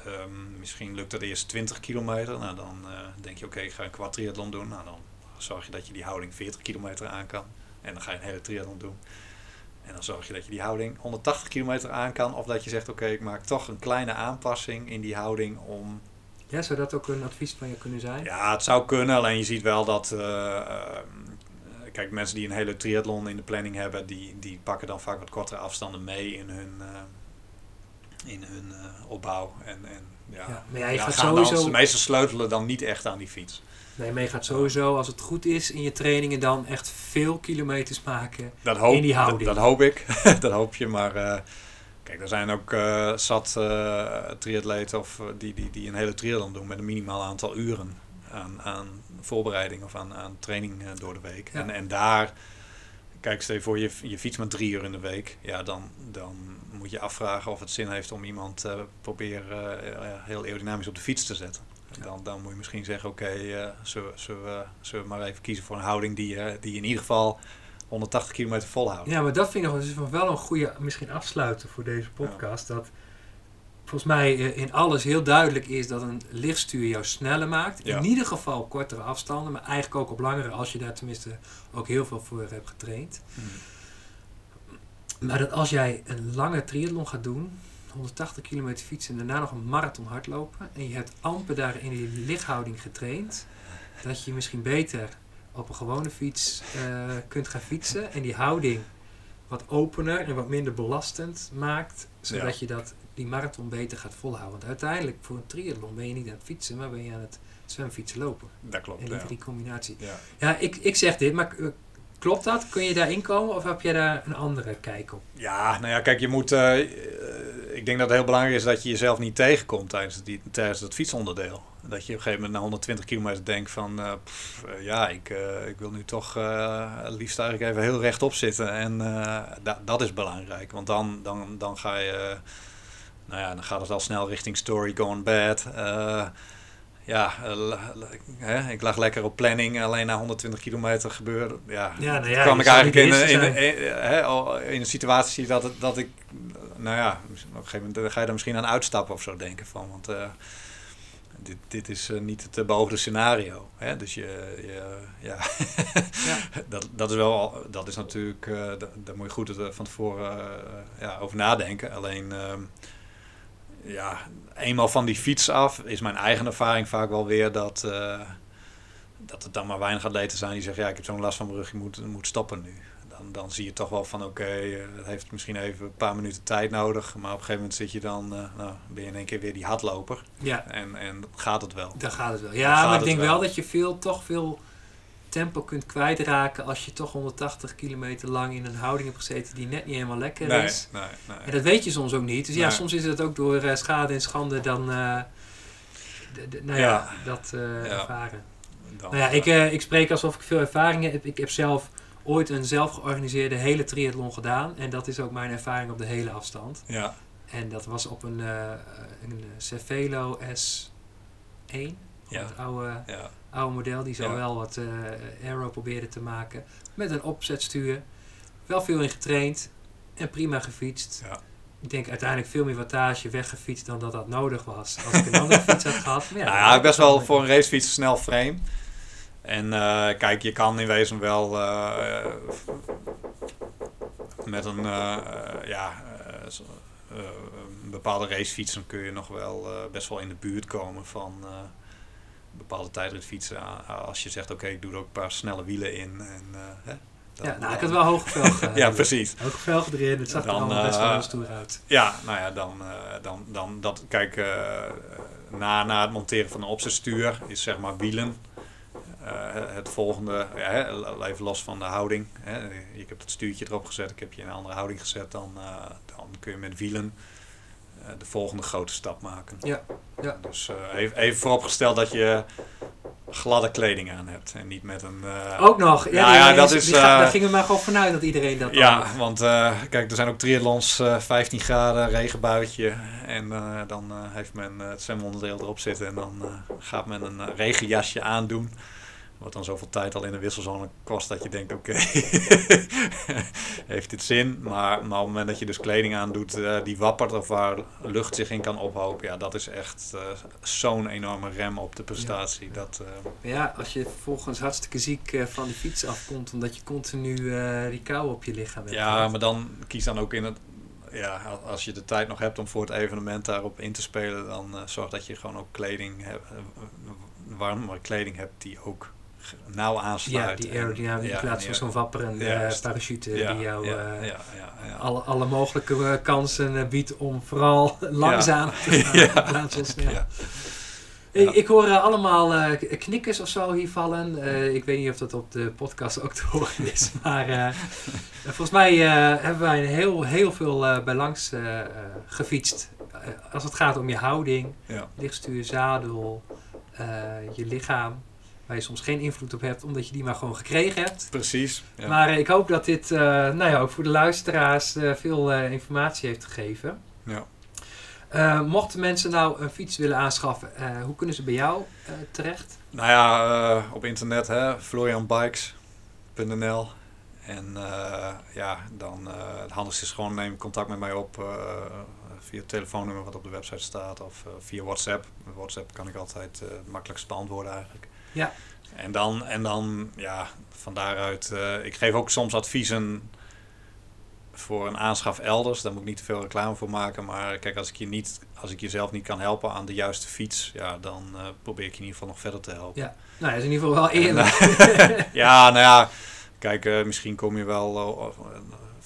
um, misschien lukt het eerst 20 kilometer. Nou, dan denk je, oké, okay, ik ga een kwart triathlon doen. Nou, dan zorg je dat je die houding 40 kilometer aan kan. En dan ga je een hele triathlon doen. En dan zorg je dat je die houding 180 kilometer aan kan. Of dat je zegt, oké, okay, ik maak toch een kleine aanpassing in die houding om... Ja, zou dat ook een advies van je kunnen zijn? Ja, het zou kunnen. Alleen je ziet wel dat... Uh, uh, kijk, mensen die een hele triathlon in de planning hebben... die, die pakken dan vaak wat kortere afstanden mee in hun, uh, in hun opbouw. En, en ja, ja, maar ja, gaat gaan sowieso... Dan, de sleutelen dan niet echt aan die fiets. Nee, maar je gaat sowieso, als het goed is, in je trainingen dan echt veel kilometers maken dat hoop, in die houding. Dat, dat hoop ik, dat hoop je. Maar uh, kijk, er zijn ook uh, zat uh, triatleten of, die, die, die een hele triathlon doen met een minimaal aantal uren aan, aan voorbereiding of aan, aan training door de week. Ja. En, en daar, kijk, stel je voor je, je fiets maar drie uur in de week. Ja, dan, dan moet je afvragen of het zin heeft om iemand te proberen heel aerodynamisch op de fiets te zetten. Dan, dan moet je misschien zeggen, oké, okay, uh, zullen, zullen, we, zullen we maar even kiezen voor een houding die, uh, die in ieder geval 180 kilometer volhoudt. Ja, maar dat vind ik nog dus wel een goede, misschien afsluiten voor deze podcast. Ja. Dat volgens mij uh, in alles heel duidelijk is dat een lichtstuur jou sneller maakt. Ja. In ieder geval op kortere afstanden, maar eigenlijk ook op langere als je daar tenminste ook heel veel voor hebt getraind. Hmm. Maar dat als jij een lange triathlon gaat doen, 180 kilometer fietsen en daarna nog een marathon hardlopen. En je hebt amper daar in die lichthouding getraind. Dat je misschien beter op een gewone fiets uh, kunt gaan fietsen. En die houding wat opener en wat minder belastend maakt. Zodat ja. je dat, die marathon beter gaat volhouden. Want uiteindelijk voor een triathlon ben je niet aan het fietsen, maar ben je aan het zwemfietsen lopen. Dat klopt. En die ja. drie combinatie. Ja, ja ik, ik zeg dit, maar uh, Klopt dat? Kun je daarin komen of heb jij daar een andere kijk op? Ja, nou ja, kijk, je moet. Uh, ik denk dat het heel belangrijk is dat je jezelf niet tegenkomt tijdens, die, tijdens het fietsonderdeel. Dat je op een gegeven moment na 120 kilometer denkt van, uh, pff, uh, ja, ik, ik wil nu toch liefst eigenlijk even heel rechtop zitten. En da dat is belangrijk, want dan, dan, dan ga je, nou ja, dan gaat het al snel richting story gone bad ja, hè, ik lag lekker op planning, alleen na 120 kilometer gebeurde. Ja, ja, nou ja kwam ik eigenlijk in, in, in, in, in, een situatie dat, het, dat ik, nou ja, op een gegeven moment ga je er misschien aan uitstappen of zo denken van. Want uh, dit, dit is uh, niet het beoogde scenario. Hè? Dus je, je ja, ja. dat, dat is wel, dat is natuurlijk, daar moet je goed van tevoren ja, over nadenken. Alleen ja, eenmaal van die fiets af is mijn eigen ervaring vaak wel weer dat, dat het dan maar weinig atleten zijn die zeggen, ja, ik heb zo'n last van mijn rug, ik moet, moet stoppen nu. Dan, dan zie je toch wel van, oké, okay, uh, het heeft misschien even een paar minuten tijd nodig, maar op een gegeven moment zit je dan, uh, nou, ben je in één keer weer die hardloper. Ja. En, en gaat het wel. Dan gaat het wel. Ja, maar ik denk wel. wel dat je veel, toch veel tempo kunt kwijtraken als je toch 180 kilometer lang in een houding hebt gezeten die net niet helemaal lekker nee, is. Nee, nee. En dat weet je soms ook niet. Dus ja, soms is het ook door uh, schade en schande dan uh, nou ja, ja dat ja. ervaren. Dan, nou ja, ik, ik spreek alsof ik veel ervaring heb. Ik heb zelf ooit een zelf georganiseerde hele triathlon gedaan. En dat is ook mijn ervaring op de hele afstand. Ja. En dat was op een, een Cervelo S1. Ja. Het oude ja oude model die zo Ja. wel wat uh, aero probeerde te maken. Met een opzetstuur. Wel veel in getraind. En prima gefietst. Ja. Ik denk uiteindelijk veel meer wattage weggefietst dan dat dat nodig was. Als ik een andere fiets had gehad. Maar ja, nou ja, best wel voor een racefiets snel frame. En uh, kijk, je kan in wezen wel uh, met een, uh, ja, een bepaalde racefiets dan kun je nog wel best wel in de buurt komen van, bepaalde tijdritfietsen, als je zegt, oké, ik doe er ook een paar snelle wielen in. En, eh, hè, dan- ja, nou, ik had wel hoge velgen. ja, precies. Hoge velgen erin, het zag er Dan, allemaal best wel eh, stoer uit. Ja, nou ja, dan, eh, dan, dan dat, kijk, eh, na, na het monteren van een opzetstuur is zeg maar wielen. Eh, het volgende, ja, hè, even los van de houding. Hè. Je hebt het stuurtje erop gezet, ik heb je in een andere houding gezet. Dan, eh, dan kun je met wielen eh, de volgende grote stap maken. Ja, ja. Dus even, even vooropgesteld dat je gladde kleding aan hebt. En niet met een... Ook nog. Ja, dat die is, gaat- daar gingen we maar gewoon vanuit dat iedereen dat Ja, want kijk, er zijn ook triathlons, eh 15 graden, regenbuitje. En dan heeft men het zwemonderdeel erop zitten en dan gaat men een regenjasje aandoen. Wat dan zoveel tijd al in de wisselzone kost dat je denkt, oké, heeft dit zin? Maar, maar op het moment dat je dus kleding aandoet eh, die wappert of waar lucht zich in kan ophopen, ja, dat is echt eh, zo'n enorme rem op de prestatie. Dat, eh, Ja, als je vervolgens hartstikke ziek van die fiets afkomt, omdat je continu die kou op je lichaam hebt. Ja, maar dan kies dan ook in het. Ja, als je de tijd nog hebt om voor het evenement daarop in te spelen, dan zorg dat je gewoon ook kleding hebt, eh, warme kleding hebt die ook nauw Ja, aansluit. die En- aerodynamica ja, in plaats en van zo'n wapperende Ja, eh, parachute ja, die jou ja, eh, ja, ja, ja. alle, alle mogelijke eh, kansen biedt om vooral langzaam te gaan Ja. in plaats van snel. Ja. Ik, Ja. ik hoor allemaal k- knikkers of zo hier vallen. Ik weet niet of dat op de podcast ook te horen is. Maar volgens mij hebben wij heel, heel veel bij langs gefietst. Als het gaat om je houding, Ja. lichtstuur, zadel, je lichaam. Waar je soms geen invloed op hebt, omdat je die maar gewoon gekregen hebt. Precies. Ja. Maar eh, ik hoop dat dit eh, nou ja, ook voor de luisteraars eh, veel informatie heeft gegeven. Ja. Mochten mensen nou een fiets willen aanschaffen, hoe kunnen ze bij jou terecht? Nou ja, op internet, hè, florianbikes.nl. En ja, dan het handigste is gewoon neem contact met mij op via het telefoonnummer wat op de website staat of via WhatsApp. WhatsApp kan ik altijd het makkelijkst beantwoorden eigenlijk. Ja. En dan, en dan ja, van daaruit, eh, ik geef ook soms adviezen voor een aanschaf elders. Daar moet ik niet te veel reclame voor maken. Maar kijk, als ik je niet, als ik jezelf niet kan helpen aan de juiste fiets, ja, dan eh, probeer ik je in ieder geval nog verder te helpen. Ja. Nou, dat is in ieder geval wel eerlijk. Ja, nou ja, kijk, eh, misschien kom je wel eh, eh,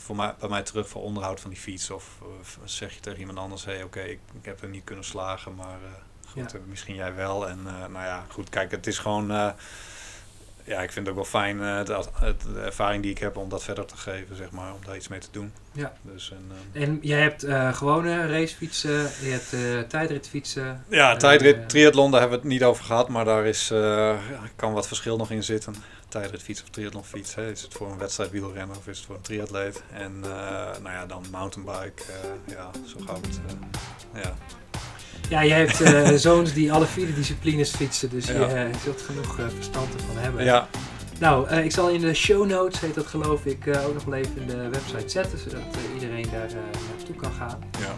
voor mij, bij mij terug voor onderhoud van die fiets. Of eh, zeg je tegen iemand anders, hey, oké, ik, ik heb er niet kunnen slagen, maar eh, goed, Ja. eh, misschien jij wel. En eh, nou ja, goed, kijk, het is gewoon, eh, ja, ik vind het ook wel fijn, het, de ervaring die ik heb om dat verder te geven, zeg maar, om daar iets mee te doen. Ja. Dus, en, eh, En jij hebt gewone racefietsen, je hebt tijdritfietsen. ja, tijdrit, triathlon, daar hebben we het niet over gehad, maar daar is, kan wat verschil nog in zitten. Tijdritfiets of triathlonfiets, hè. is het voor een wedstrijd wielrennen of is het voor een triatleet? En nou ja, dan mountainbike, ja, zo gaat het. ja. Ja, je hebt eh, zoons die alle vier de disciplines fietsen, dus Ja. je eh, zult genoeg eh, verstand ervan hebben. ja, Nou, ik zal in de show notes, heet dat geloof ik, ook nog wel even in de website zetten, zodat iedereen daar naartoe kan gaan. ja.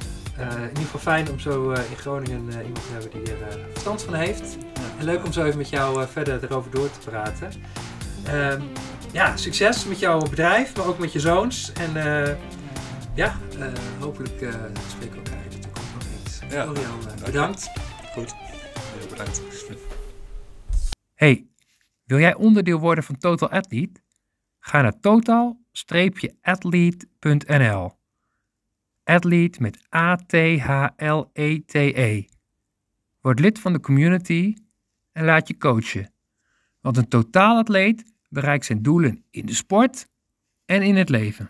In ieder geval fijn om zo in Groningen iemand te hebben die er verstand van heeft. En leuk om zo even met jou verder erover door te praten. Ehm, ja, succes met jouw bedrijf, maar ook met je zoons. En ja, hopelijk spreken Ja. Florian, bedankt. Goed, heel bedankt. Hey, wil jij onderdeel worden van Total Athlete? Ga naar total-athlete.nl. Athlete met A-T-H-L-E-T-E. Word lid van de community en laat je coachen. Want een totaalatleet bereikt zijn doelen in de sport en in het leven.